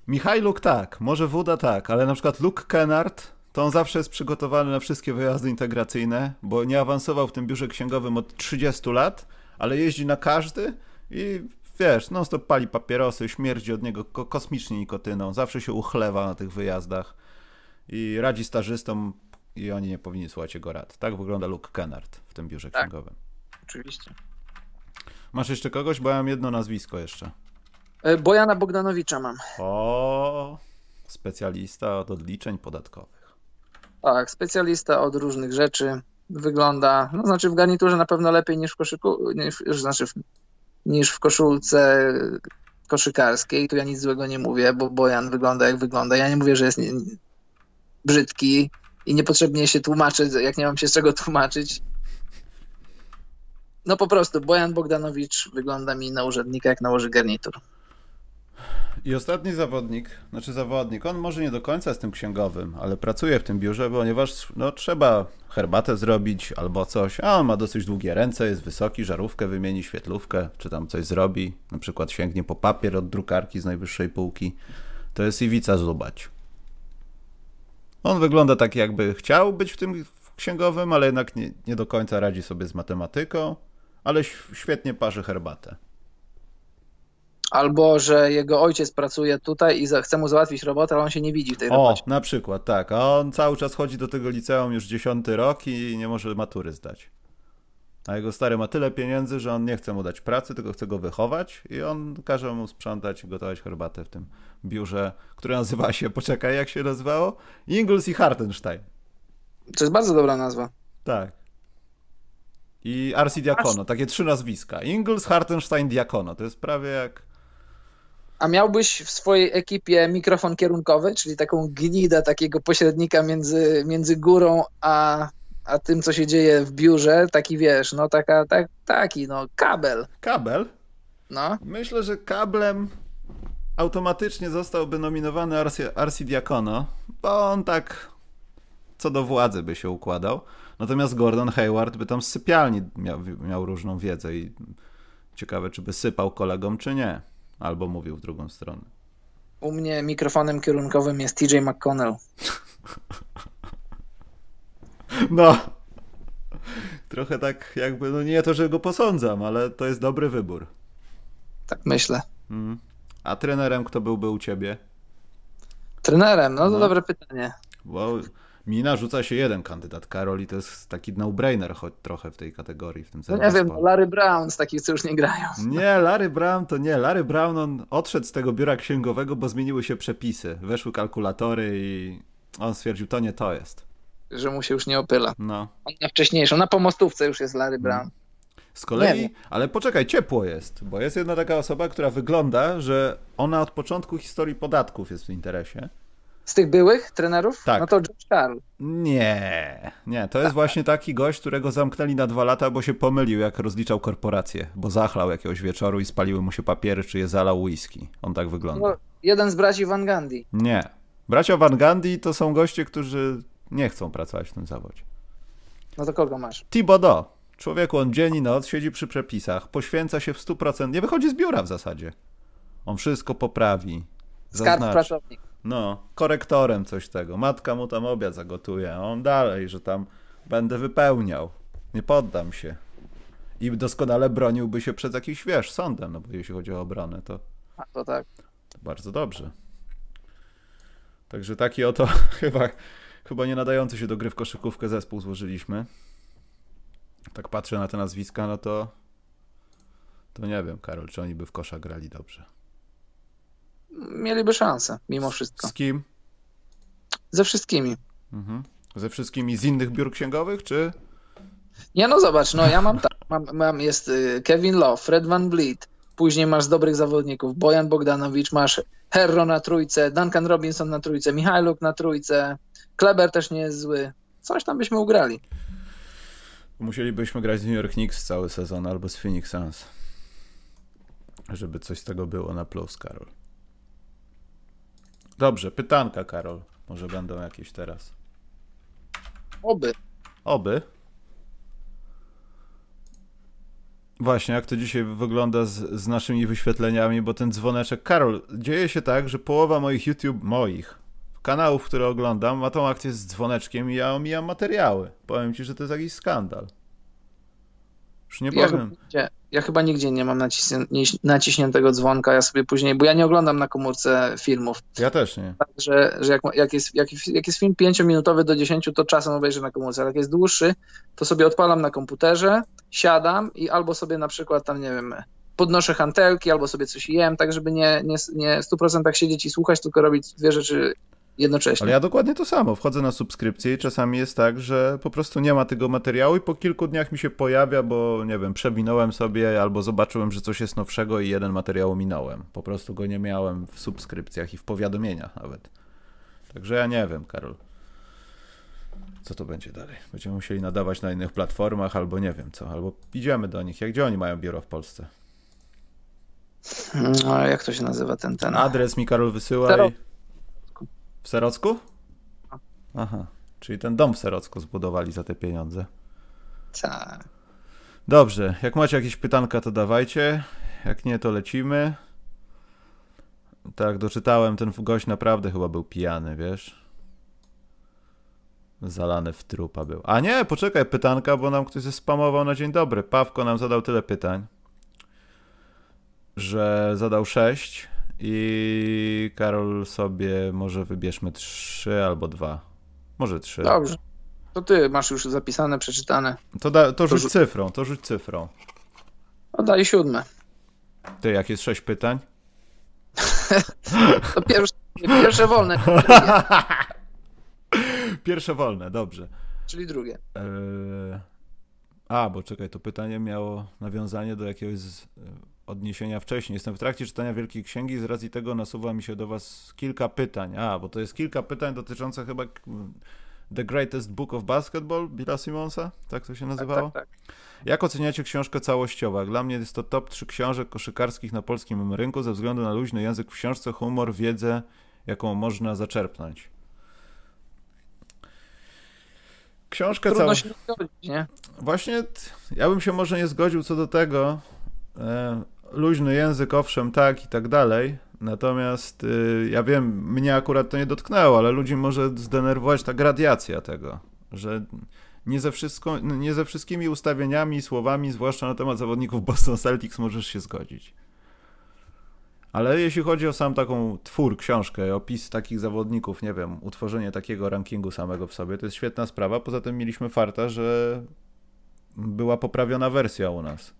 A: Michajluk tak, może Wuda tak, ale na przykład Luke Kennard to on zawsze jest przygotowany na wszystkie wyjazdy integracyjne, bo nie awansował w tym biurze księgowym od 30 lat, ale jeździ na każdy i wiesz, non stop pali papierosy, śmierdzi od niego kosmicznie nikotyną, zawsze się uchlewa na tych wyjazdach i radzi stażystom i oni nie powinni słuchać jego rad. Tak wygląda Luke Kennard w tym biurze tak, księgowym.
B: Oczywiście.
A: Masz jeszcze kogoś? Bo ja mam jedno nazwisko jeszcze.
B: E, Bojana Bogdanowicza mam.
A: O, specjalista od odliczeń podatkowych.
B: Tak, specjalista od różnych rzeczy. Wygląda, no znaczy w garniturze na pewno lepiej niż w koszyku, niż, znaczy w, niż w koszulce koszykarskiej. Tu ja nic złego nie mówię, bo Bojan wygląda jak wygląda. Ja nie mówię, że jest nie, brzydki i niepotrzebnie się tłumaczyć, jak nie mam się z czego tłumaczyć. No po prostu Bojan Bogdanowicz wygląda mi na urzędnika, jak nałoży garnitur.
A: I ostatni zawodnik, znaczy zawodnik, on może nie do końca z tym księgowym, ale pracuje w tym biurze, ponieważ no, trzeba herbatę zrobić albo coś, a on ma dosyć długie ręce, jest wysoki, żarówkę wymieni, świetlówkę, czy tam coś zrobi, na przykład sięgnie po papier od drukarki z najwyższej półki. To jest Iwica Zlubać. On wygląda tak, jakby chciał być w tym księgowym, ale jednak nie, nie do końca radzi sobie z matematyką, ale świetnie parzy herbatę
B: albo że jego ojciec pracuje tutaj i chce mu załatwić robotę, ale on się nie widzi w tej robocie.
A: O, na przykład, tak. A on cały czas chodzi do tego liceum już dziesiąty rok i nie może matury zdać. A jego stary ma tyle pieniędzy, że on nie chce mu dać pracy, tylko chce go wychować i on każe mu sprzątać i gotować herbatę w tym biurze, które nazywa się, [laughs] poczekaj, jak się nazywało? Ingles i Hartenstein.
B: To jest bardzo dobra nazwa.
A: Tak. I Arsi Diakono, takie trzy nazwiska. Ingles, Hartenstein, Diakono. To jest prawie jak
B: a miałbyś w swojej ekipie mikrofon kierunkowy, czyli taką gnidę takiego pośrednika między, między górą a, a tym, co się dzieje w biurze, taki wiesz, no taka, tak, taki, no kabel.
A: Kabel?
B: No.
A: Myślę, że kablem automatycznie zostałby nominowany Arsi, Arsi Diakono, bo on tak co do władzy by się układał. Natomiast Gordon Hayward by tam z sypialni miał, miał różną wiedzę i ciekawe, czy by sypał kolegom, czy nie. Albo mówił w drugą stronę.
B: U mnie mikrofonem kierunkowym jest TJ McConnell. [laughs]
A: No. Trochę tak jakby, no nie to, że go posądzam, ale to jest dobry wybór.
B: Tak myślę.
A: Mm. A trenerem kto byłby u ciebie?
B: Trenerem? No to no. dobre pytanie.
A: Bo mi narzuca się jeden kandydat, Karol, i to jest taki no-brainer choć trochę w tej kategorii, w tym
B: No nie wiem, Larry Brown z takich, co już nie grają.
A: Nie, Larry Brown to nie. Larry Brown, on odszedł z tego biura księgowego, bo zmieniły się przepisy. Weszły kalkulatory i on stwierdził, to nie to jest.
B: Że mu się już nie opyla.
A: No.
B: On na wcześniejszą, na pomostówce już jest Larry Brown.
A: Z kolei, ale poczekaj, ciepło jest, bo jest jedna taka osoba, która wygląda, że ona od początku historii podatków jest w interesie.
B: Z tych byłych trenerów?
A: Tak.
B: No to George Carl.
A: Nie, nie, to jest właśnie taki gość, którego zamknęli na dwa lata, bo się pomylił, jak rozliczał korporację, bo zachlał jakiegoś wieczoru i spaliły mu się papiery, czy je zalał whisky. On tak wygląda.
B: No, jeden z braci Van Gundy.
A: Nie. Bracia Van Gundy to są goście, którzy nie chcą pracować w tym zawodzie.
B: No to kogo masz?
A: Thibodeau. Człowieku, on dzień i noc siedzi przy przepisach, poświęca się w 100%, nie wychodzi z biura w zasadzie. On wszystko poprawi.
B: Skarb pracownik.
A: No, korektorem coś tego. Matka mu tam obiad zagotuje, a on dalej, że tam będę wypełniał. Nie poddam się. I doskonale broniłby się przed jakimś, wiesz, sądem, no bo jeśli chodzi o obronę, to,
B: A to tak.
A: to bardzo dobrze. Także taki oto [laughs] chyba, chyba nie nadający się do gry w koszykówkę zespół złożyliśmy. Tak patrzę na te nazwiska, no to to nie wiem, Karol, czy oni by w kosza grali dobrze.
B: Mieliby szansę, mimo wszystko.
A: Z kim?
B: Ze wszystkimi.
A: Mhm. Ze wszystkimi z innych biur księgowych, czy
B: Nie no zobacz, no ja mam tak, mam, mam jest y, Kevin Love, Fred Van Vliet, później masz dobrych zawodników, Bojan Bogdanowicz, masz Herro na trójce, Duncan Robinson na trójce, Michajluk na trójce, Kleber też nie jest zły. Coś tam byśmy ugrali.
A: Musielibyśmy grać z New York Knicks cały sezon albo z Phoenix Suns. Żeby coś z tego było na plus, Karol. Dobrze, pytanka, Karol. Może będą jakieś teraz.
B: Oby.
A: Oby. Właśnie, jak to dzisiaj wygląda z, z naszymi wyświetleniami, bo ten dzwoneczek. Karol, dzieje się tak, że połowa moich YouTube, moich kanałów, które oglądam, ma tą akcję z dzwoneczkiem i ja omijam materiały. Powiem ci, że to jest jakiś skandal. Już nie powiem.
B: Ja chyba nigdzie nie mam naciśniętego dzwonka, ja sobie później, bo ja nie oglądam na komórce filmów,
A: Ja też nie.
B: także że jak, jak, jest, jak, jak jest film 5-minutowy do 10, to czasem obejrzę na komórce, ale jak jest dłuższy, to sobie odpalam na komputerze, siadam i albo sobie na przykład tam, nie wiem, podnoszę hantelki, albo sobie coś jem, tak żeby nie, nie, nie w 100% siedzieć i słuchać, tylko robić dwie rzeczy jednocześnie.
A: Ale ja dokładnie to samo. Wchodzę na subskrypcję i czasami jest tak, że po prostu nie ma tego materiału i po kilku dniach mi się pojawia, bo nie wiem, przewinąłem sobie albo zobaczyłem, że coś jest nowszego i jeden materiał minąłem. Po prostu go nie miałem w subskrypcjach i w powiadomieniach nawet. Także ja nie wiem, Karol. Co to będzie dalej? Będziemy musieli nadawać na innych platformach albo nie wiem co, albo idziemy do nich. Jak gdzie oni mają biuro w Polsce?
B: No, jak to się nazywa ten, ten?
A: Adres mi Karol wysyła i... W Serocku? Aha, czyli ten dom w Serocku zbudowali za te pieniądze.
B: Tak.
A: Dobrze, jak macie jakieś pytanka, to dawajcie. Jak nie, to lecimy. Tak, doczytałem, ten gość naprawdę chyba był pijany, wiesz? Zalany w trupa był. A nie, poczekaj, pytanka, bo nam ktoś zespamował na dzień dobry. Pawko nam zadał tyle pytań, że zadał sześć i Karol sobie może wybierzmy trzy albo dwa. Może trzy.
B: Dobrze. To ty masz już zapisane, przeczytane.
A: To, da, to rzuć
B: rzu-
A: cyfrą, to rzuć cyfrą.
B: O, daj siódme.
A: Ty, jak jest sześć pytań? [laughs]
B: To pierwsze, pierwsze wolne, [laughs]
A: Pierwsze wolne, dobrze.
B: czyli drugie.
A: Eee... A, bo czekaj, to pytanie miało nawiązanie do jakiegoś z... e, odniesienia wcześniej. Jestem w trakcie czytania Wielkiej Księgi i z racji tego nasuwa mi się do was kilka pytań. A, bo to jest kilka pytań dotyczących chyba The Greatest Book of Basketball Billa Simonsa? Tak to się
B: Tak,
A: nazywało?
B: tak, tak.
A: Jak oceniacie książkę całościowo? Dla mnie jest to top 3 książek koszykarskich na polskim rynku ze względu na luźny język w książce, humor, wiedzę, jaką można zaczerpnąć. Książka
B: Trudno
A: cała...
B: się zgodzić, nie?
A: Właśnie ja bym się może nie zgodził co do tego. Luźny język, owszem, tak i tak dalej. Natomiast y, ja wiem, mnie akurat to nie dotknęło, ale ludzi może zdenerwować ta gradiacja tego, że nie ze, wszystko, nie ze wszystkimi ustawieniami słowami, zwłaszcza na temat zawodników Boston Celtics, możesz się zgodzić. Ale jeśli chodzi o sam taką twór, książkę, opis takich zawodników, nie wiem, utworzenie takiego rankingu samego w sobie, to jest świetna sprawa. Poza tym mieliśmy farta, że była poprawiona wersja u nas.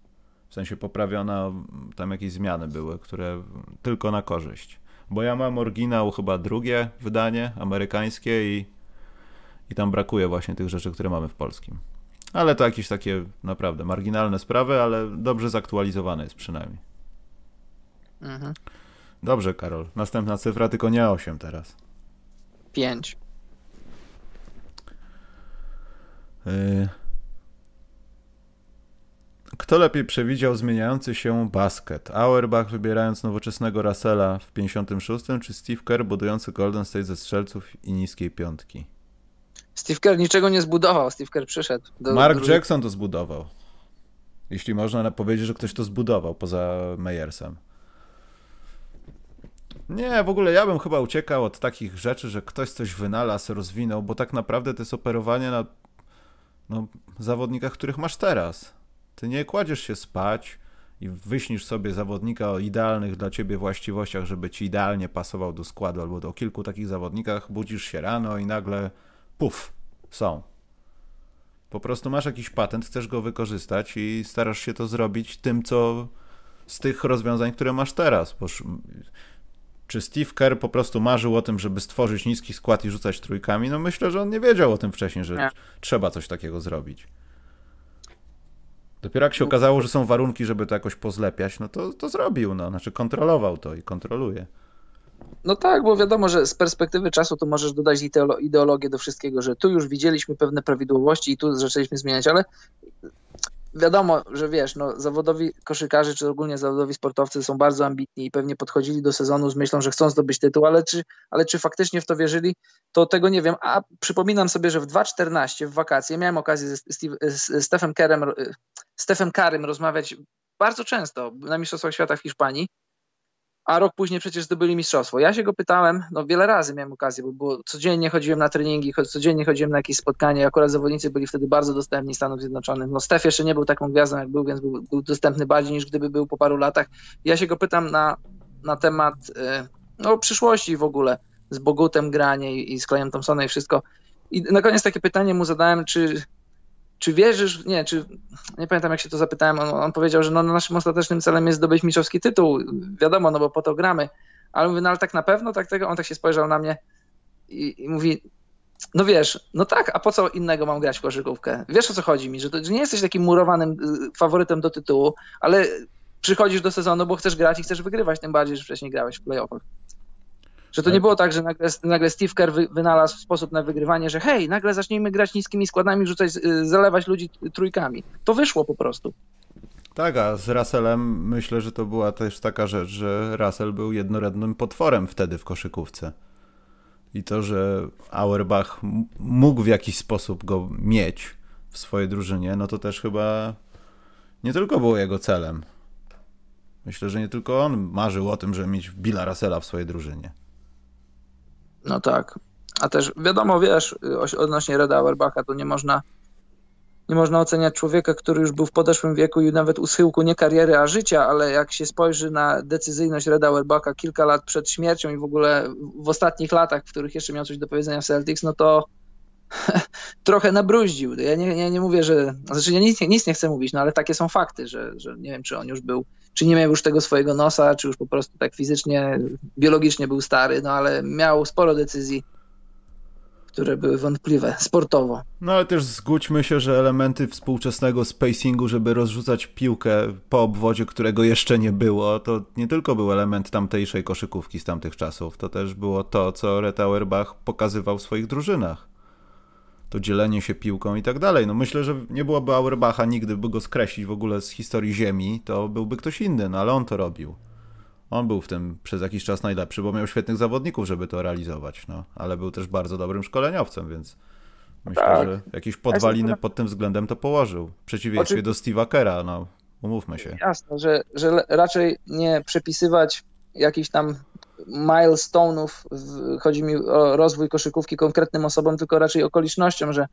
A: W sensie poprawiona, tam jakieś zmiany były, które tylko na korzyść. Bo ja mam oryginał chyba drugie wydanie, amerykańskie i, i tam brakuje właśnie tych rzeczy, które mamy w polskim. Ale to jakieś takie naprawdę marginalne sprawy, ale dobrze zaktualizowane jest przynajmniej. Mhm. Dobrze, Karol. Następna cyfra, tylko nie 8 teraz.
B: 5.
A: Y kto lepiej przewidział zmieniający się basket? Auerbach wybierając nowoczesnego Russella w 56, czy Steve Kerr budujący Golden State ze strzelców i niskiej piątki?
B: Steve Kerr niczego nie zbudował, Steve Kerr przyszedł.
A: Do, Mark do... Jackson to zbudował. Jeśli można powiedzieć, że ktoś to zbudował poza Meyersem. Nie, w ogóle ja bym chyba uciekał od takich rzeczy, że ktoś coś wynalazł, rozwinął, bo tak naprawdę to jest operowanie na no, zawodnikach, których masz teraz. Ty nie kładziesz się spać i wyśnisz sobie zawodnika o idealnych dla ciebie właściwościach, żeby ci idealnie pasował do składu, albo o kilku takich zawodnikach budzisz się rano i nagle puf, są. Po prostu masz jakiś patent, chcesz go wykorzystać i starasz się to zrobić tym, co z tych rozwiązań, które masz teraz. Bo czy Steve Kerr po prostu marzył o tym, żeby stworzyć niski skład i rzucać trójkami? No myślę, że on nie wiedział o tym wcześniej, że nie. trzeba coś takiego zrobić. Dopiero jak się okazało, że są warunki, żeby to jakoś pozlepiać, no to, to zrobił, no. Znaczy kontrolował to i kontroluje.
B: No tak, bo wiadomo, że z perspektywy czasu to możesz dodać ideologię do wszystkiego, że tu już widzieliśmy pewne prawidłowości i tu zaczęliśmy zmieniać, ale wiadomo, że wiesz, no, zawodowi koszykarze, czy ogólnie zawodowi sportowcy są bardzo ambitni i pewnie podchodzili do sezonu z myślą, że chcą zdobyć tytuł, ale czy, ale czy faktycznie w to wierzyli, to tego nie wiem. A przypominam sobie, że w 2.14 w wakacje miałem okazję ze z Stephen Kerem, Stephen Karym rozmawiać bardzo często na Mistrzostwach Świata w Hiszpanii a rok później przecież zdobyli mistrzostwo. Ja się go pytałem, no wiele razy miałem okazję, bo codziennie chodziłem na treningi, codziennie chodziłem na jakieś spotkania, akurat zawodnicy byli wtedy bardzo dostępni Stanów Zjednoczonych. No Stef jeszcze nie był taką gwiazdą jak był, więc był, był dostępny bardziej niż gdyby był po paru latach. Ja się go pytam na, na temat y, no, przyszłości w ogóle, z Bogutem granie i, i z Klejem Thompsonem i wszystko. I na koniec takie pytanie mu zadałem, czy czy wierzysz, nie, czy, nie pamiętam jak się to zapytałem, on, on powiedział, że no, naszym ostatecznym celem jest zdobyć mistrzowski tytuł, wiadomo, no bo po to gramy, ale mówię, no ale tak na pewno, tak tego, on tak się spojrzał na mnie i, i mówi, no wiesz, no tak, a po co innego mam grać w koszykówkę? Wiesz o co chodzi mi, że, to, że nie jesteś takim murowanym y, faworytem do tytułu, ale przychodzisz do sezonu, bo chcesz grać i chcesz wygrywać, tym bardziej, że wcześniej grałeś w playoffach. Że to nie tak. było tak, że nagle, nagle Steve Kerr wy, wynalazł sposób na wygrywanie, że hej, nagle zacznijmy grać niskimi składami, rzucać, y, zalewać ludzi trójkami. To wyszło po prostu.
A: Tak, a z Russellem myślę, że to była też taka rzecz, że Russell był jednorodnym potworem wtedy w koszykówce. I to, że Auerbach mógł w jakiś sposób go mieć w swojej drużynie, no to też chyba nie tylko było jego celem. Myślę, że nie tylko on marzył o tym, żeby mieć Billa Russella w swojej drużynie.
B: No tak. A też wiadomo, wiesz, odnośnie Reda Auerbacha, to nie można nie można oceniać człowieka, który już był w podeszłym wieku i nawet u schyłku nie kariery, a życia, ale jak się spojrzy na decyzyjność Reda Auerbacha kilka lat przed śmiercią i w ogóle w ostatnich latach, w których jeszcze miał coś do powiedzenia w Celtics, no to [laughs] trochę nabruździł. Ja nie, nie, nie mówię, że. Znaczy, ja nic, nic nie chcę mówić, no ale takie są fakty, że, że nie wiem, czy on już był, czy nie miał już tego swojego nosa, czy już po prostu tak fizycznie, biologicznie był stary, no ale miał sporo decyzji, które były wątpliwe sportowo.
A: No ale też zgódźmy się, że elementy współczesnego spacingu, żeby rozrzucać piłkę po obwodzie, którego jeszcze nie było, to nie tylko był element tamtejszej koszykówki z tamtych czasów, to też było to, co Red Auerbach pokazywał w swoich drużynach to dzielenie się piłką i tak dalej. No myślę, że nie byłoby Auerbacha nigdy, by go skreślić w ogóle z historii Ziemi, to byłby ktoś inny, no ale on to robił. On był w tym przez jakiś czas najlepszy, bo miał świetnych zawodników, żeby to realizować, no, ale był też bardzo dobrym szkoleniowcem, więc myślę, tak. że jakieś podwaliny pod tym względem to położył. W przeciwieństwie do Steve'a Kera, no, umówmy się.
B: Jasne, że, że raczej nie przepisywać jakichś tam milestone'ów, chodzi mi o rozwój koszykówki konkretnym osobom, tylko raczej okolicznościom, że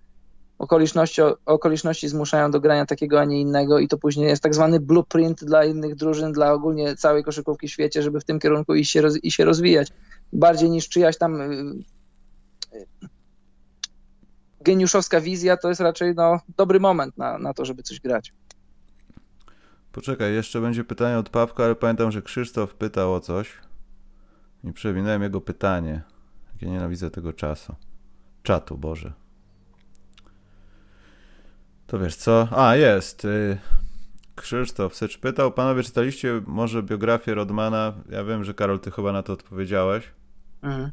B: okoliczności, okoliczności zmuszają do grania takiego, a nie innego i to później jest tak zwany blueprint dla innych drużyn, dla ogólnie całej koszykówki w świecie, żeby w tym kierunku iść się, roz, się rozwijać. Bardziej niż czyjaś tam y, geniuszowska wizja, to jest raczej no, dobry moment na, na to, żeby coś grać.
A: Poczekaj, jeszcze będzie pytanie od Pawka, ale pamiętam, że Krzysztof pytał o coś. I przewinąłem jego pytanie. Jak ja nienawidzę tego czasu. Czatu, Boże. To wiesz co? A, jest. Y, Krzysztof Sycz pytał, panowie czytaliście może biografię Rodmana? Ja wiem, że Karol, ty chyba na to odpowiedziałeś. Mhm.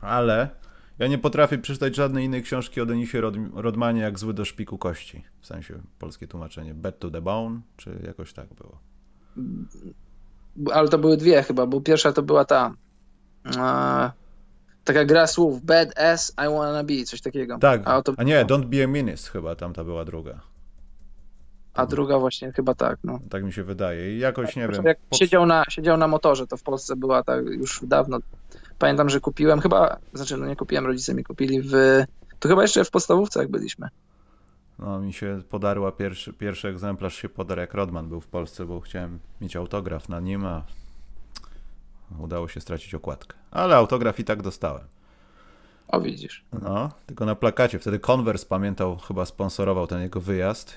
A: Ale ja nie potrafię przeczytać żadnej innej książki o Denisie Rod Rodmanie jak Zły do szpiku kości. W sensie polskie tłumaczenie. Bad to the bone, czy jakoś tak było?
B: Ale to były dwie chyba, bo pierwsza to była ta e, taka gra słów Bad ass I wanna be, coś takiego.
A: Tak, a, to... a nie, Don't be a menace chyba tamta była druga.
B: A druga właśnie chyba tak, no.
A: Tak mi się wydaje i jakoś tak, nie wiem.
B: Jak siedział, na, siedział na motorze, to w Polsce była tak już dawno. Pamiętam, że kupiłem chyba, znaczy no nie kupiłem, rodzice mi kupili w, to chyba jeszcze w podstawówce jak byliśmy.
A: No mi się podarła, pierwszy, pierwszy egzemplarz się podarł jak Rodman był w Polsce, bo chciałem mieć autograf na nim, a udało się stracić okładkę. Ale autograf i tak dostałem.
B: O widzisz.
A: No, tylko na plakacie. Wtedy Converse pamiętał, chyba sponsorował ten jego wyjazd.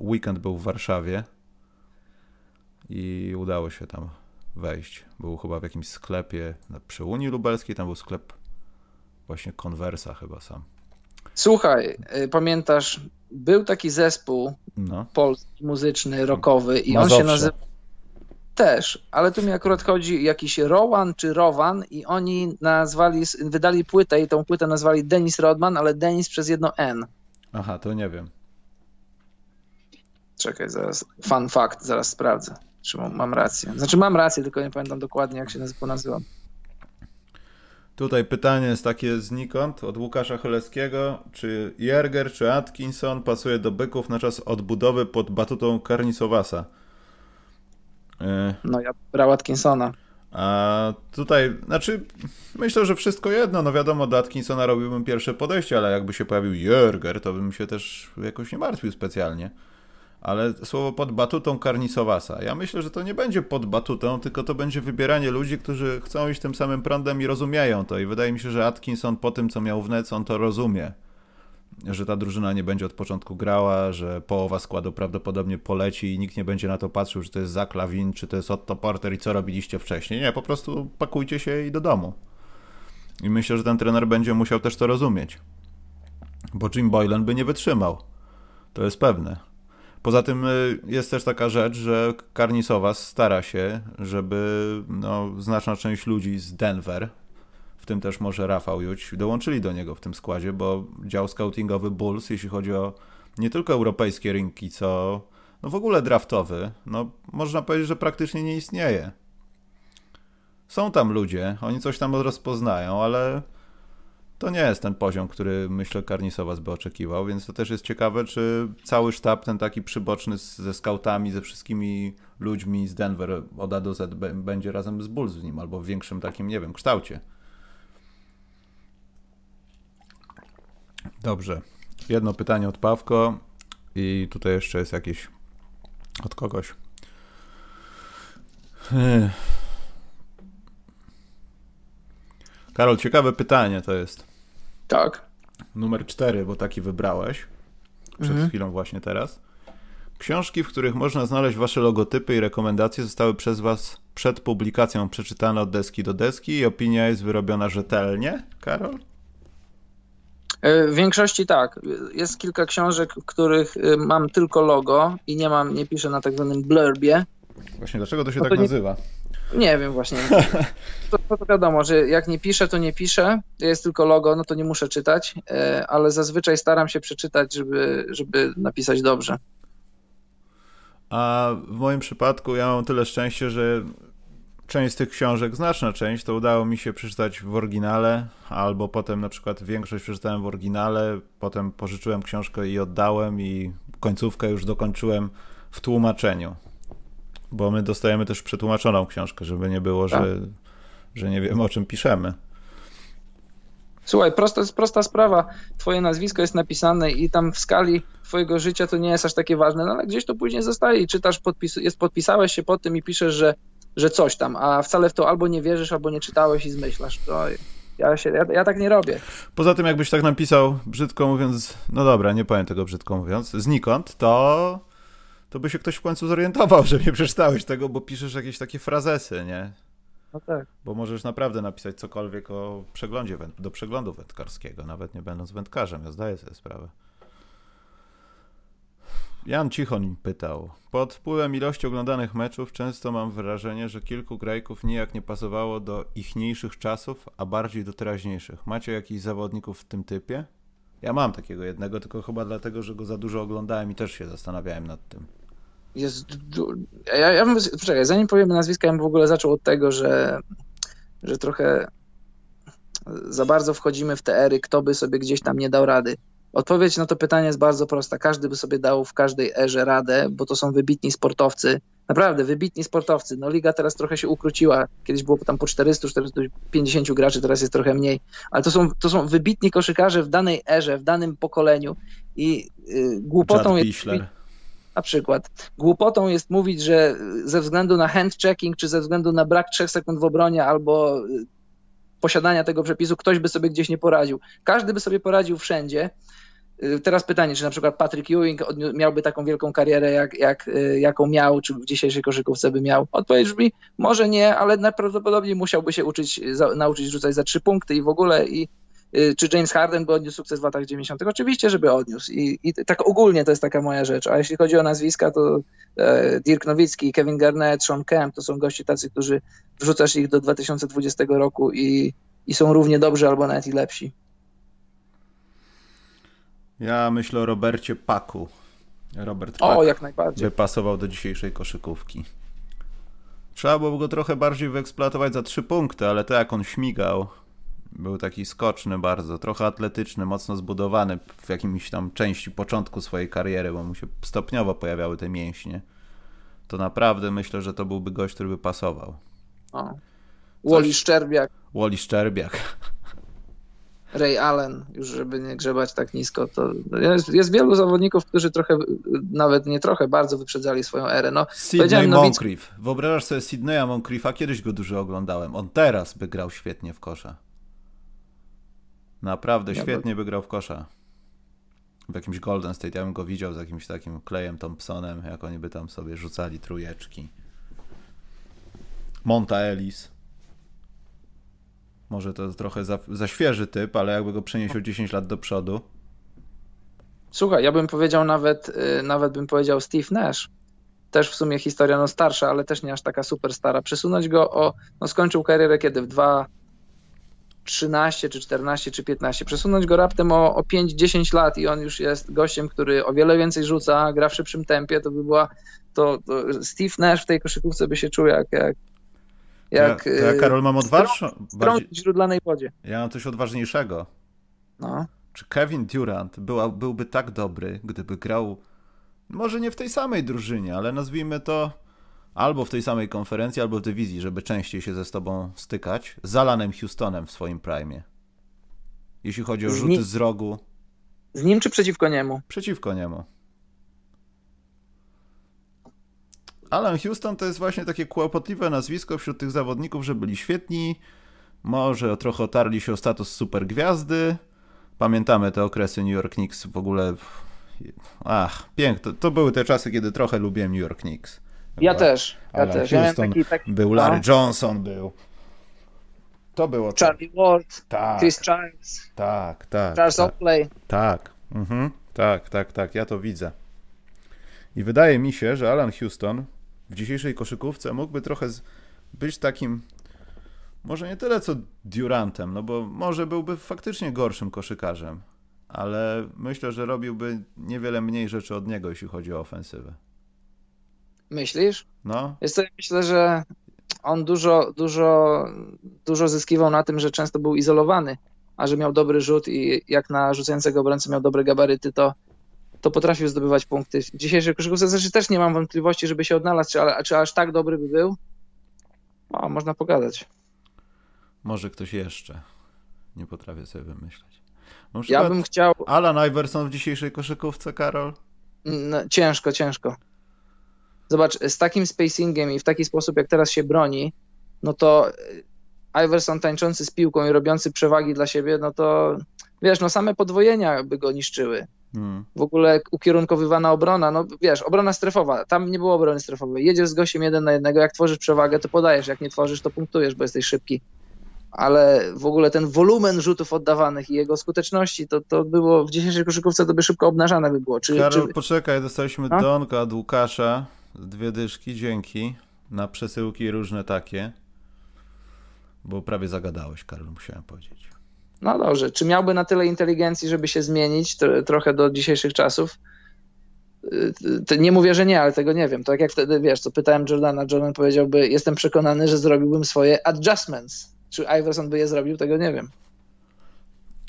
A: Weekend był w Warszawie i udało się tam wejść. Był chyba w jakimś sklepie przy Unii Lubelskiej, tam był sklep właśnie Conversa chyba sam.
B: Słuchaj, y, pamiętasz, był taki zespół no. polski, muzyczny, rockowy i Mazowsze. on się nazywa też, ale tu mi akurat chodzi jakiś Rowan czy Rowan i oni nazwali, wydali płytę i tą płytę nazwali Denis Rodman, ale Denis przez jedno N.
A: Aha, to nie wiem.
B: Czekaj, zaraz. Fun fact, zaraz sprawdzę, czy mam rację. Znaczy mam rację, tylko nie pamiętam dokładnie, jak się nazywam.
A: Tutaj pytanie jest takie znikąd od Łukasza Choleckiego. Czy Jerger czy Atkinson pasuje do byków na czas odbudowy pod batutą Karnisowasa?
B: E, no ja brał Atkinsona.
A: A tutaj, znaczy, myślę, że wszystko jedno. No wiadomo, do Atkinsona robiłbym pierwsze podejście, ale jakby się pojawił Jerger, to bym się też jakoś nie martwił specjalnie ale słowo pod batutą Karnisowasa. Ja myślę, że to nie będzie pod batutą, tylko to będzie wybieranie ludzi, którzy chcą iść tym samym prądem i rozumieją to. I wydaje mi się, że Atkinson po tym, co miał w Nets, on to rozumie. Że ta drużyna nie będzie od początku grała, że połowa składu prawdopodobnie poleci i nikt nie będzie na to patrzył, że to jest Zach Lawin, czy to jest Otto Porter i co robiliście wcześniej. Nie, po prostu pakujcie się i do domu. I myślę, że ten trener będzie musiał też to rozumieć. Bo Jim Boylan by nie wytrzymał. To jest pewne. Poza tym y, jest też taka rzecz, że Karnisowa stara się, żeby no, znaczna część ludzi z Denver, w tym też może Rafał Juć, dołączyli do niego w tym składzie, bo dział scoutingowy Bulls, jeśli chodzi o nie tylko europejskie rynki, co no w ogóle draftowy, no można powiedzieć, że praktycznie nie istnieje. Są tam ludzie, oni coś tam rozpoznają, ale to nie jest ten poziom, który myślę Karnisowas by oczekiwał, więc to też jest ciekawe, czy cały sztab ten taki przyboczny ze skautami, ze wszystkimi ludźmi z Denver od A do Z będzie razem z Bulls w nim, albo w większym takim, nie wiem, kształcie. Dobrze. Jedno pytanie od Pawko i tutaj jeszcze jest jakieś od kogoś. Karol, ciekawe pytanie to jest.
B: Tak.
A: Numer cztery, bo taki wybrałeś. Przed mhm. chwilą właśnie teraz. Książki, w których można znaleźć wasze logotypy i rekomendacje zostały przez was przed publikacją przeczytane od deski do deski i opinia jest wyrobiona rzetelnie, Karol?
B: E, w większości tak. Jest kilka książek, w których y, mam tylko logo i nie mam, nie piszę na tak zwanym blurbie.
A: Właśnie, dlaczego to się no tak to nazywa? Nie...
B: Wiem właśnie. [laughs] To, to, wiadomo, że jak nie piszę, to nie piszę. Jest tylko logo, no to nie muszę czytać, e, ale zazwyczaj staram się przeczytać, żeby, żeby napisać dobrze.
A: A w moim przypadku ja mam tyle szczęścia, że część z tych książek, znaczna część, to udało mi się przeczytać w oryginale, albo potem na przykład większość przeczytałem w oryginale, potem pożyczyłem książkę i oddałem i końcówkę już dokończyłem w tłumaczeniu bo my dostajemy też przetłumaczoną książkę, żeby nie było, że, tak. że nie wiemy o czym piszemy.
B: Słuchaj, prosta, prosta sprawa. Twoje nazwisko jest napisane i tam w skali twojego życia to nie jest aż takie ważne, no ale gdzieś to później zostaje i czytasz, podpis, jest, podpisałeś się pod tym i piszesz, że, że coś tam, a wcale w to albo nie wierzysz, albo nie czytałeś i zmyślasz. To ja, się, ja, ja tak nie robię.
A: Poza tym, jakbyś tak napisał, brzydko mówiąc, no dobra, nie powiem tego brzydko mówiąc, znikąd, to to by się ktoś w końcu zorientował, że nie przeczytałeś tego, bo piszesz jakieś takie frazesy, nie?
B: No tak.
A: Bo możesz naprawdę napisać cokolwiek o przeglądzie, do przeglądu wędkarskiego, nawet nie będąc wędkarzem, ja zdaję sobie sprawę. Jan Cichon pytał. Pod wpływem ilości oglądanych meczów często mam wrażenie, że kilku grajków nijak nie pasowało do ichniejszych czasów, a bardziej do teraźniejszych. Macie jakichś zawodników w tym typie? Ja mam takiego jednego, tylko chyba dlatego, że go za dużo oglądałem i też się zastanawiałem nad tym.
B: Jest. Ja, ja bym, poczekaj, zanim powiemy nazwiska, ja bym w ogóle zaczął od tego, że, że trochę za bardzo wchodzimy w te ery, kto by sobie gdzieś tam nie dał rady. Odpowiedź na to pytanie jest bardzo prosta. Każdy by sobie dał w każdej erze radę, bo to są wybitni sportowcy. Naprawdę, wybitni sportowcy. No liga teraz trochę się ukróciła. Kiedyś było tam po 400, 450 graczy, teraz jest trochę mniej. Ale to są, to są wybitni koszykarze w danej erze, w danym pokoleniu i yy, głupotą jest... Na przykład. Głupotą jest mówić, że ze względu na hand-checking, czy ze względu na brak trzech sekund w obronie, albo y, posiadania tego przepisu, ktoś by sobie gdzieś nie poradził. Każdy by sobie poradził wszędzie. Y, teraz pytanie, czy na przykład Patrick Ewing miałby taką wielką karierę, jak, jak, y, jaką miał, czy w dzisiejszej koszykówce by miał? Odpowiedź brzmi, może nie, ale najprawdopodobniej musiałby się uczyć, za, nauczyć rzucać za trzy punkty i w ogóle i y, czy James Harden by odniósł sukces w latach 90. Oczywiście, żeby odniósł I, i tak ogólnie to jest taka moja rzecz, a jeśli chodzi o nazwiska, to e, Dirk Nowicki, Kevin Garnett, Sean Kemp, to są goście tacy, którzy wrzucasz ich do 2020 roku i, i są równie dobrzy albo nawet i lepsi.
A: Ja myślę o Robercie Paku. Robert
B: Pak o, jak najbardziej.
A: do dzisiejszej koszykówki. Trzeba było go trochę bardziej wyeksploatować za trzy punkty, ale to jak on śmigał, był taki skoczny bardzo, trochę atletyczny, mocno zbudowany w jakimś tam części początku swojej kariery, bo mu się stopniowo pojawiały te mięśnie. To naprawdę myślę, że to byłby gość, który by pasował.
B: O. Woli Szczerbiak.
A: Woli Szczerbiak. [laughs]
B: Ray Allen, już żeby nie grzebać tak nisko, to jest, jest wielu zawodników, którzy trochę, nawet nie trochę, bardzo wyprzedzali swoją erę. No,
A: Sydney Moncrief. Wyobrażasz sobie Sydneya Moncriefa? Kiedyś go dużo oglądałem. On teraz by grał świetnie w kosza. Naprawdę ja świetnie by... by grał w kosza. W jakimś Golden State. Ja bym go widział z jakimś takim Klejem Thompsonem, jak oni by tam sobie rzucali trujeczki. Monta Ellis. Może to trochę za, za świeży typ, ale jakby go przenieść o 10 lat do przodu.
B: Słuchaj, ja bym powiedział nawet, y, nawet bym powiedział Steve Nash. Też w sumie historia no starsza, ale też nie aż taka super stara. Przesunąć go o, no skończył karierę kiedy w 2, 13 czy 14 czy 15. Przesunąć go raptem o, o 5-10 lat i on już jest gościem, który o wiele więcej rzuca, gra w szybszym tempie, to by była, to, to Steve Nash w tej koszykówce by się czuł jak, jak
A: jak, to ja, ja Karol mam odważniejszą.
B: Bardziej... w źródlanej wodzie.
A: Ja mam coś odważniejszego. No. Czy Kevin Durant była, byłby tak dobry, gdyby grał może nie w tej samej drużynie, ale nazwijmy to albo w tej samej konferencji, albo w dywizji, żeby częściej się ze sobą stykać, z Alanem Houstonem w swoim prime. Jeśli chodzi o rzuty z, z rogu.
B: Z nim czy przeciwko niemu?
A: Przeciwko niemu. Alan Houston to jest właśnie takie kłopotliwe nazwisko wśród tych zawodników, że byli świetni, może trochę otarli się o status supergwiazdy. Pamiętamy te okresy New York Knicks w ogóle. Ach, piękne. To były te czasy, kiedy trochę lubiłem New York Knicks.
B: Ja też. Ja
A: Alan
B: też.
A: Houston, taki, taki... był Larry no. Johnson, był. To było.
B: Charlie Ward, tak, Chris Charles.
A: Tak, tak.
B: Charles
A: tak,
B: Oakley.
A: Tak, mhm, tak, tak, tak. Ja to widzę. I wydaje mi się, że Alan Houston w dzisiejszej koszykówce mógłby trochę być takim, może nie tyle co Durantem, no bo może byłby faktycznie gorszym koszykarzem, ale myślę, że robiłby niewiele mniej rzeczy od niego, jeśli chodzi o ofensywę.
B: Myślisz?
A: No.
B: Jest to, myślę, że on dużo, dużo, dużo zyskiwał na tym, że często był izolowany, a że miał dobry rzut i jak na rzucającego obrońcę miał dobre gabaryty, to to potrafił zdobywać punkty. W dzisiejszej koszykówce znaczy też nie mam wątpliwości, żeby się odnalazł, czy, czy aż tak dobry by był. O, można pogadać.
A: Może ktoś jeszcze. Nie potrafię sobie wymyśleć.
B: Ja bym chciał.
A: Alan Iverson w dzisiejszej koszykówce, Karol?
B: No, ciężko, ciężko. Zobacz, z takim spacingiem i w taki sposób, jak teraz się broni, no to Iverson tańczący z piłką i robiący przewagi dla siebie, no to wiesz, no same podwojenia by go niszczyły. Hmm. W ogóle ukierunkowywana obrona, no wiesz, obrona strefowa, tam nie było obrony strefowej. Jedziesz z gościem jeden na jednego, jak tworzysz przewagę, to podajesz, jak nie tworzysz, to punktujesz, bo jesteś szybki. ale w ogóle ten wolumen rzutów oddawanych i jego skuteczności, to, to było w dzisiejszej koszykówce to by szybko obnażane by było.
A: Czy, Karol, czy... poczekaj, dostaliśmy A? donka od Łukasza, dwie dyszki, dzięki, na przesyłki różne takie, bo prawie zagadałeś, Karol, musiałem powiedzieć.
B: No dobrze, czy miałby na tyle inteligencji, żeby się zmienić trochę do dzisiejszych czasów? nie mówię, że nie, ale tego nie wiem. Tak jak wtedy, wiesz, co pytałem Jordana, Jordan powiedziałby, jestem przekonany, że zrobiłbym swoje adjustments. Czy Iverson by je zrobił, tego nie wiem.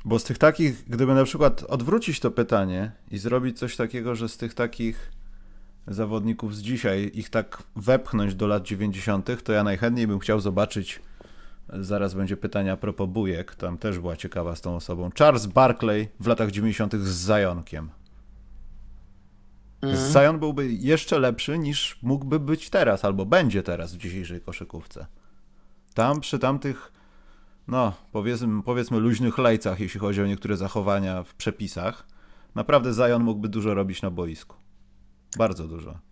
A: Bo z tych takich, gdyby na przykład odwrócić to pytanie i zrobić coś takiego, że z tych takich zawodników z dzisiaj ich tak wepchnąć do lat 90., to ja najchętniej bym chciał zobaczyć, zaraz będzie pytanie a propos bujek, tam też była ciekawa z tą osobą, Charles Barkley w latach 90. z Zajonkiem. Mhm. Zion byłby jeszcze lepszy niż mógłby być teraz, albo będzie teraz w dzisiejszej koszykówce. Tam przy tamtych, no powiedzmy, powiedzmy luźnych lejcach, jeśli chodzi o niektóre zachowania w przepisach, naprawdę Zion mógłby dużo robić na boisku. Bardzo dużo.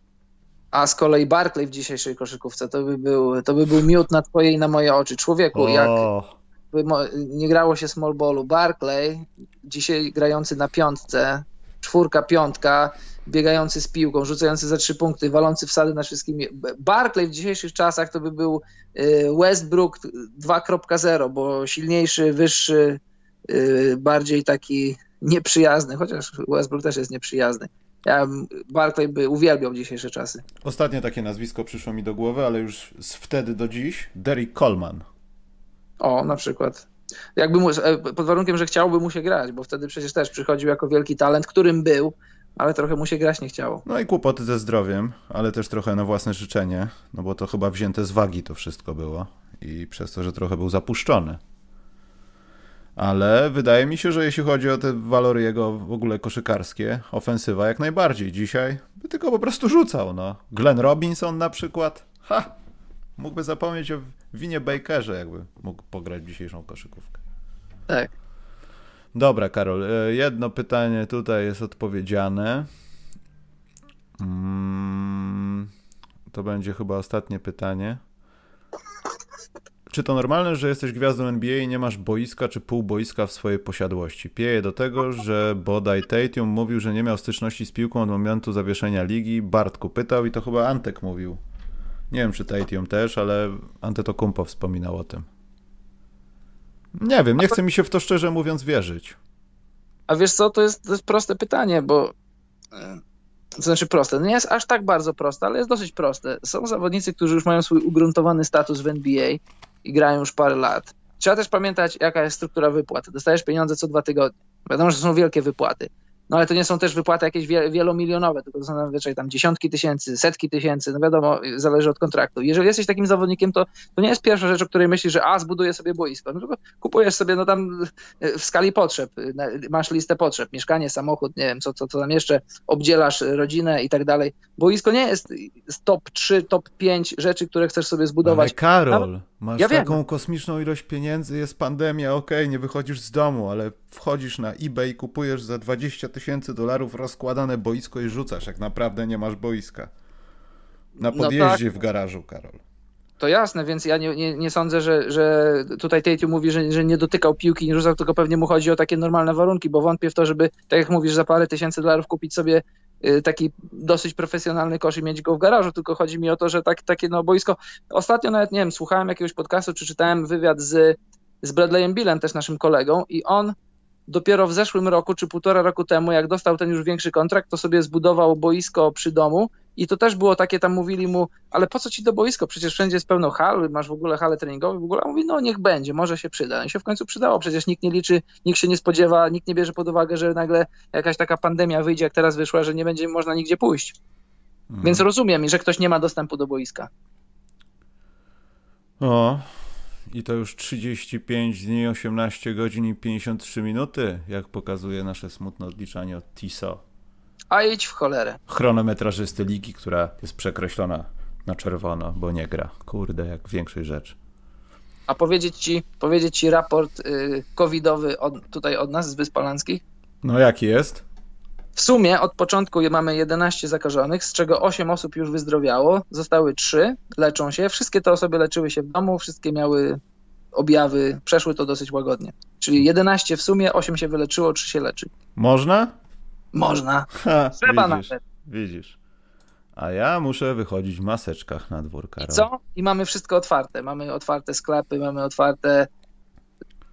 B: A z kolei Barkley w dzisiejszej koszykówce to by był, to by był miód na twoje i na moje oczy. Człowieku, o. jak nie grało się small ballu, Barkley, dzisiaj grający na piątce, czwórka, piątka, biegający z piłką, rzucający za trzy punkty, walący wsady na wszystkim. Barclay w dzisiejszych czasach to by był y, Westbrook 2.0, bo silniejszy, wyższy, y, bardziej taki nieprzyjazny, chociaż Westbrook też jest nieprzyjazny. Ja Barclay by uwielbiał dzisiejsze czasy.
A: Ostatnie takie nazwisko przyszło mi do głowy, ale już z wtedy do dziś, Derek Coleman.
B: O, na przykład. Jakby mu, e, pod warunkiem, że chciałby mu się grać, bo wtedy przecież też przychodził jako wielki talent, którym był, ale trochę mu się grać nie chciało.
A: No i kłopoty ze zdrowiem, ale też trochę na własne życzenie, no bo to chyba wzięte z wagi to wszystko było i przez to, że trochę był zapuszczony. Ale wydaje mi się, że jeśli chodzi o te walory jego w ogóle koszykarskie, ofensywa jak najbardziej. Dzisiaj by tylko po prostu rzucał, no. Glenn Robinson na przykład, ha! Mógłby zapomnieć o winie Bakerze, jakby mógł pograć dzisiejszą koszykówkę.
B: Tak.
A: Dobra, Karol, e, jedno pytanie tutaj jest odpowiedziane. Mm, to będzie chyba ostatnie pytanie. Czy to normalne, że jesteś gwiazdą NBA i nie masz boiska czy pół boiska w swojej posiadłości? Pieje do tego, że bodaj Tatum mówił, że nie miał styczności z piłką od momentu zawieszenia ligi. Bartku pytał i to chyba Antek mówił. Nie wiem, czy Tatum też, ale Antetokounmpo wspominał o tym. Nie wiem, nie chce mi się w to szczerze mówiąc wierzyć.
B: A wiesz co, to jest, to jest proste pytanie, bo e, to znaczy proste, no nie jest aż tak bardzo proste, ale jest dosyć proste. Są zawodnicy, którzy już mają swój ugruntowany status w NBA i grają już parę lat. Trzeba też pamiętać, jaka jest struktura wypłat. Dostajesz pieniądze co dwa tygodnie. Wiadomo, że to są wielkie wypłaty. No ale to nie są też wypłaty jakieś wielomilionowe, tylko to są zazwyczaj tam dziesiątki tysięcy, setki tysięcy, no wiadomo, zależy od kontraktu. Jeżeli jesteś takim zawodnikiem, to, to nie jest pierwsza rzecz, o której myślisz, że a, zbuduję sobie boisko. No tylko kupujesz sobie, no tam w skali potrzeb, masz listę potrzeb, mieszkanie, samochód, nie wiem, co, co, co tam jeszcze, obdzielasz rodzinę i tak dalej. Boisko nie jest top 3, top 5 rzeczy, które chcesz sobie zbudować.
A: Ale Karol, masz ja taką wiem. kosmiczną ilość pieniędzy, jest pandemia, okej, okay, nie wychodzisz z domu, ale wchodzisz na eBay, kupujesz za 20 tysięcy dolarów rozkładane boisko i rzucasz, jak naprawdę nie masz boiska. Na no podjeździe no tak. w garażu, Karol.
B: To jasne, więc ja nie, nie, nie sądzę, że, że tutaj Tate mówi, że, że nie dotykał piłki, nie rzucał, tylko pewnie mu chodzi o takie normalne warunki, bo wątpię w to, żeby, tak jak mówisz, za parę tysięcy dolarów kupić sobie taki dosyć profesjonalny kosz i mieć go w garażu, tylko chodzi mi o to, że tak, takie no boisko. Ostatnio nawet, nie wiem, słuchałem jakiegoś podcastu, czy czytałem wywiad z, z Bradleyem Billem, też naszym kolegą i on dopiero w zeszłym roku, czy półtora roku temu, jak dostał ten już większy kontrakt, to sobie zbudował boisko przy domu i to też było takie, tam mówili mu, ale po co ci do boisko? Przecież wszędzie jest pełno hal, masz w ogóle hale treningowe, w ogóle. A mówi, no niech będzie, może się przyda. I się w końcu przydało, przecież nikt nie liczy, nikt się nie spodziewa, nikt nie bierze pod uwagę, że nagle jakaś taka pandemia wyjdzie, jak teraz wyszła, że nie będzie można nigdzie pójść. Mhm. Więc rozumiem, że ktoś nie ma dostępu do boiska.
A: O, i to już 35 dni, 18 godzin i 53 minuty, jak pokazuje nasze smutne odliczanie od TISO.
B: A idź w cholerę.
A: Chronometrażysty ligi, która jest przekreślona na czerwono, bo nie gra. Kurde, jak większej rzecz.
B: A powiedzieć ci, powiedzieć ci raport y, covidowy od, tutaj od nas z Wysp?
A: No jaki jest?
B: W sumie od początku mamy 11 zakażonych, z czego 8 osób już wyzdrowiało, zostały 3, leczą się. Wszystkie te osoby leczyły się w domu, wszystkie miały objawy przeszły to dosyć łagodnie. Czyli 11 w sumie, 8 się wyleczyło, 3 się leczy.
A: Można?
B: Można.
A: Ha,
B: Trzeba
A: widzisz,
B: nawet.
A: widzisz. A ja muszę wychodzić w maseczkach na dwór,
B: I
A: Karol.
B: co? I mamy wszystko otwarte. Mamy otwarte sklepy, mamy otwarte.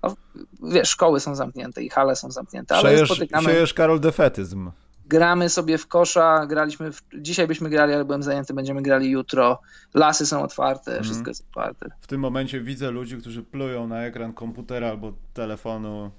B: No, wiesz, szkoły są zamknięte i hale są zamknięte, ale
A: Przejesz,
B: spotykamy,
A: siejesz, Karol, defetyzm.
B: gramy sobie w kosza, graliśmy, w, dzisiaj byśmy grali, ale byłem zajęty, będziemy grali jutro. Lasy są otwarte,
A: Mhm.
B: wszystko jest otwarte.
A: W tym momencie widzę ludzi, którzy plują na ekran komputera albo telefonu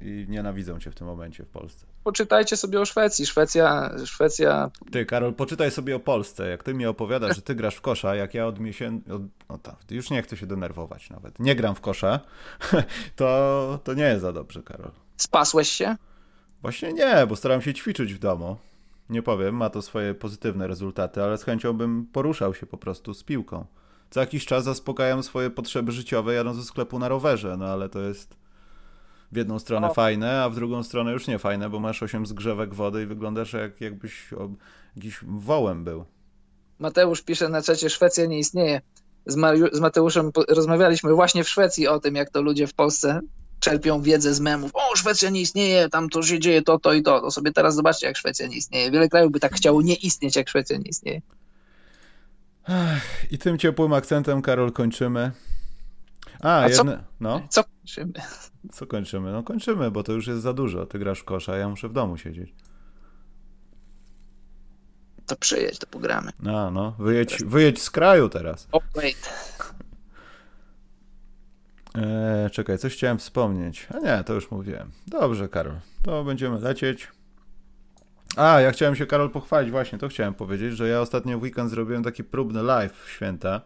A: i nienawidzą cię w tym momencie w Polsce.
B: Poczytajcie sobie o Szwecji. Szwecja, Szwecja
A: Ty, Karol, poczytaj sobie o Polsce. Jak ty mi opowiadasz, że ty grasz w kosza, jak ja od miesięcy... Od... No tak, już nie chcę się denerwować nawet. Nie gram w kosza, [laughs] to, to nie jest za dobrze, Karol.
B: spasłeś się?
A: Właśnie nie, bo staram się ćwiczyć w domu. Nie powiem, ma to swoje pozytywne rezultaty, ale z chęcią bym poruszał się po prostu z piłką. Co jakiś czas zaspokajam swoje potrzeby życiowe jadąc do sklepu na rowerze, no ale to jest w jedną stronę fajne, a w drugą stronę już nie fajne, bo masz 8 zgrzewek wody i wyglądasz jak jakbyś o, jakiś wołem był.
B: Mateusz pisze na czacie, Szwecja nie istnieje. Z, Mariu, z Mateuszem po- rozmawialiśmy właśnie w Szwecji o tym, jak to ludzie w Polsce czerpią wiedzę z memów. O, Szwecja nie istnieje, tam to się dzieje to, to i to. To sobie teraz zobaczcie, jak Szwecja nie istnieje. Wiele krajów by tak chciało nie istnieć, jak Szwecja nie istnieje.
A: I tym ciepłym akcentem, Karol, kończymy. A,
B: A co-
A: jedne... No,
B: Co kończymy?
A: co kończymy? No kończymy, bo to już jest za dużo. Ty grasz w kosza, ja muszę w domu siedzieć.
B: To przyjedź, to pogramy.
A: A, no, wyjedź, wyjedź z kraju teraz.
B: Oh, wait.
A: Eee, czekaj, coś chciałem wspomnieć. A nie, to już mówiłem. Dobrze, Karol, to będziemy lecieć. A, ja chciałem się, Karol, pochwalić właśnie, to chciałem powiedzieć, że ja ostatnio w weekend zrobiłem taki próbny live w święta.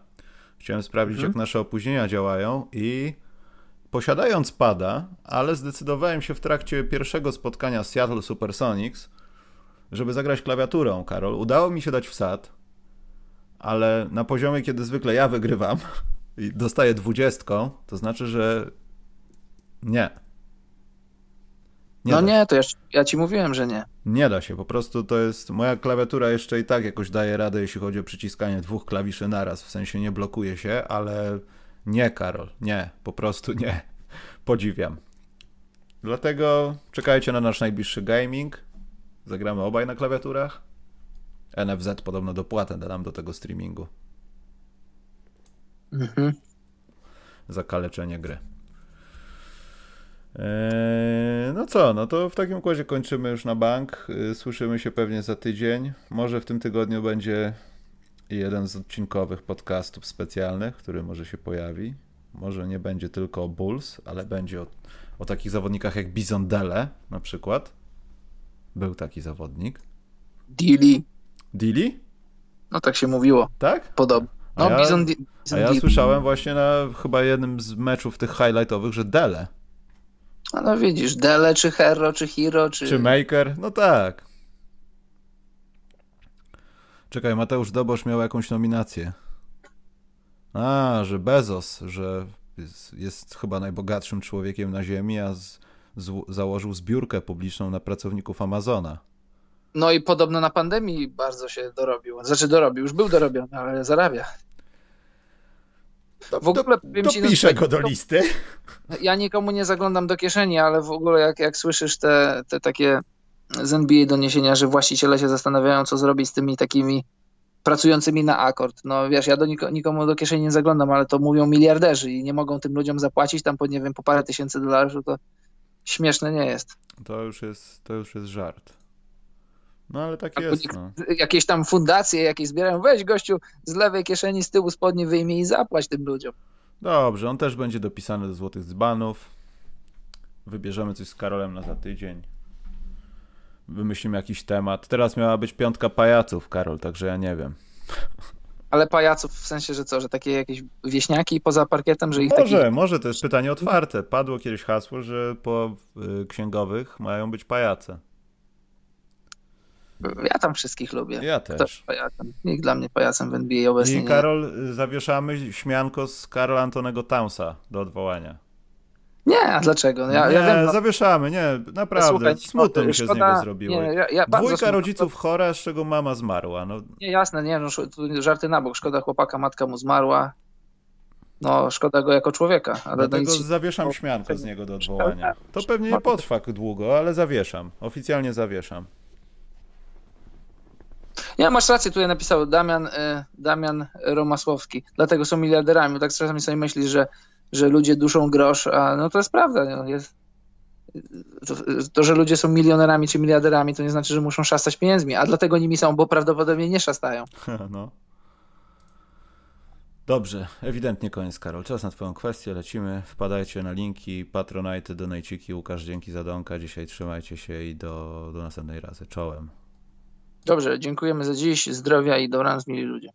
A: Chciałem sprawdzić,
B: Mhm.
A: jak nasze opóźnienia działają i posiadając pada, ale zdecydowałem się w trakcie pierwszego spotkania Seattle Supersonics, żeby zagrać klawiaturą, Karol. Udało mi się dać wsad, ale na poziomie, kiedy zwykle ja wygrywam [laughs] i dostaję dwudziestką, to znaczy, że nie.
B: No
A: da
B: nie, to ja, ja ci mówiłem, że nie.
A: nie da się, po prostu to jest. Moja klawiatura jeszcze i tak jakoś daje radę, jeśli chodzi o przyciskanie dwóch klawiszy naraz, w sensie nie blokuje się, ale nie, Karol, nie, po prostu nie. [laughs] Podziwiam. Dlatego czekajcie na nasz najbliższy gaming. Zagramy obaj na klawiaturach. NFZ podobno dopłatę da nam do tego streamingu
B: Mhm.
A: za kaleczenie gry. Eee, no co, no to w takim układzie kończymy już na bank. Yy, Słyszymy się pewnie za tydzień. Może w tym tygodniu będzie jeden z odcinkowych podcastów specjalnych, który może się pojawi. Może nie będzie tylko o Bulls, ale będzie o, o takich zawodnikach jak Bison Dele na przykład. Był taki zawodnik.
B: Dili.
A: Dili?
B: No tak się mówiło.
A: Tak?
B: Podobno.
A: A
B: No,
A: ja-
B: Bison, Di-
A: A
B: Bison
A: ja słyszałem właśnie na chyba jednym z meczów tych highlightowych, że Dele
B: A No widzisz, Dele, czy Hero, czy Hero, czy...
A: Czy Maker? No tak. Czekaj, Mateusz Dobosz miał jakąś nominację. A, że Bezos, że jest, jest chyba najbogatszym człowiekiem na Ziemi, a z, z, założył zbiórkę publiczną na pracowników Amazona.
B: No i podobno na pandemii bardzo się dorobił. Znaczy dorobił, już był dorobiony, ale zarabia. W ogóle ci, no,
A: Dopiszę go do listy. [laughs]
B: Ja nikomu nie zaglądam do kieszeni, ale w ogóle jak, jak słyszysz te, te takie z NBA doniesienia, że właściciele się zastanawiają, co zrobić z tymi takimi pracującymi na akord. No wiesz, ja do niko, nikomu do kieszeni nie zaglądam, ale to mówią miliarderzy i nie mogą tym ludziom zapłacić tam po, nie wiem, po parę tysięcy dolarów, to śmieszne nie jest.
A: To już jest, to już jest żart. No ale tak jest. No.
B: Jakieś tam fundacje jakieś zbierają, weź gościu z lewej kieszeni, z tyłu spodni wyjmij i zapłać tym ludziom.
A: Dobrze, on też będzie dopisany do Złotych Dzbanów. Wybierzemy coś z Karolem na za tydzień. Wymyślimy jakiś temat. Teraz miała być piątka pajaców, Karol, także ja nie wiem.
B: Ale pajaców w sensie, że co, że takie jakieś wieśniaki poza parkietem, że ich
A: Może,
B: takich...
A: może to jest pytanie otwarte. Padło kiedyś hasło, że po y, księgowych mają być pajace.
B: Ja tam wszystkich lubię.
A: Ja też.
B: Nikt dla mnie pajacem w NBA obecnie
A: I
B: nie
A: Karol, y, zawieszamy śmianko z Karola Antonego Townsa do odwołania.
B: Nie, a dlaczego? No Ja,
A: nie,
B: ja wiem, no,
A: zawieszamy, nie, naprawdę.
B: słuchaj,
A: Smutno mi się z
B: szkoda-
A: niego zrobiło.
B: Nie, ja,
A: Dwójka
B: smutno.
A: rodziców chora, z czego mama zmarła. No,
B: Nie, jasne, nie, no, żarty na bok. Szkoda chłopaka, matka mu zmarła. no szkoda go jako człowieka. Ale
A: Dlatego
B: nic...
A: zawieszam śmiankę z niego do odwołania. To pewnie nie potrwa długo, ale zawieszam. Oficjalnie zawieszam.
B: Nie, masz rację, tutaj napisał Damian, y, Damian Romasłowski. Dlatego są miliarderami. Tak czasami sobie myślisz, że, że ludzie duszą grosz, a no to jest prawda. No, jest, to, to, że ludzie są milionerami czy miliarderami, to nie znaczy, że muszą szastać pieniędzmi, a dlatego nimi są, bo prawdopodobnie nie szastają. [laughs]
A: no. Dobrze, ewidentnie koniec, Karol. Czas na Twoją kwestię, lecimy. Wpadajcie na linki, patronajty, donajciki. Łukasz, dzięki za donka. Dzisiaj trzymajcie się i do, do następnej razy. Czołem.
B: Dobrze, dziękujemy za dziś. Zdrowia i dobranoc, mili ludzie.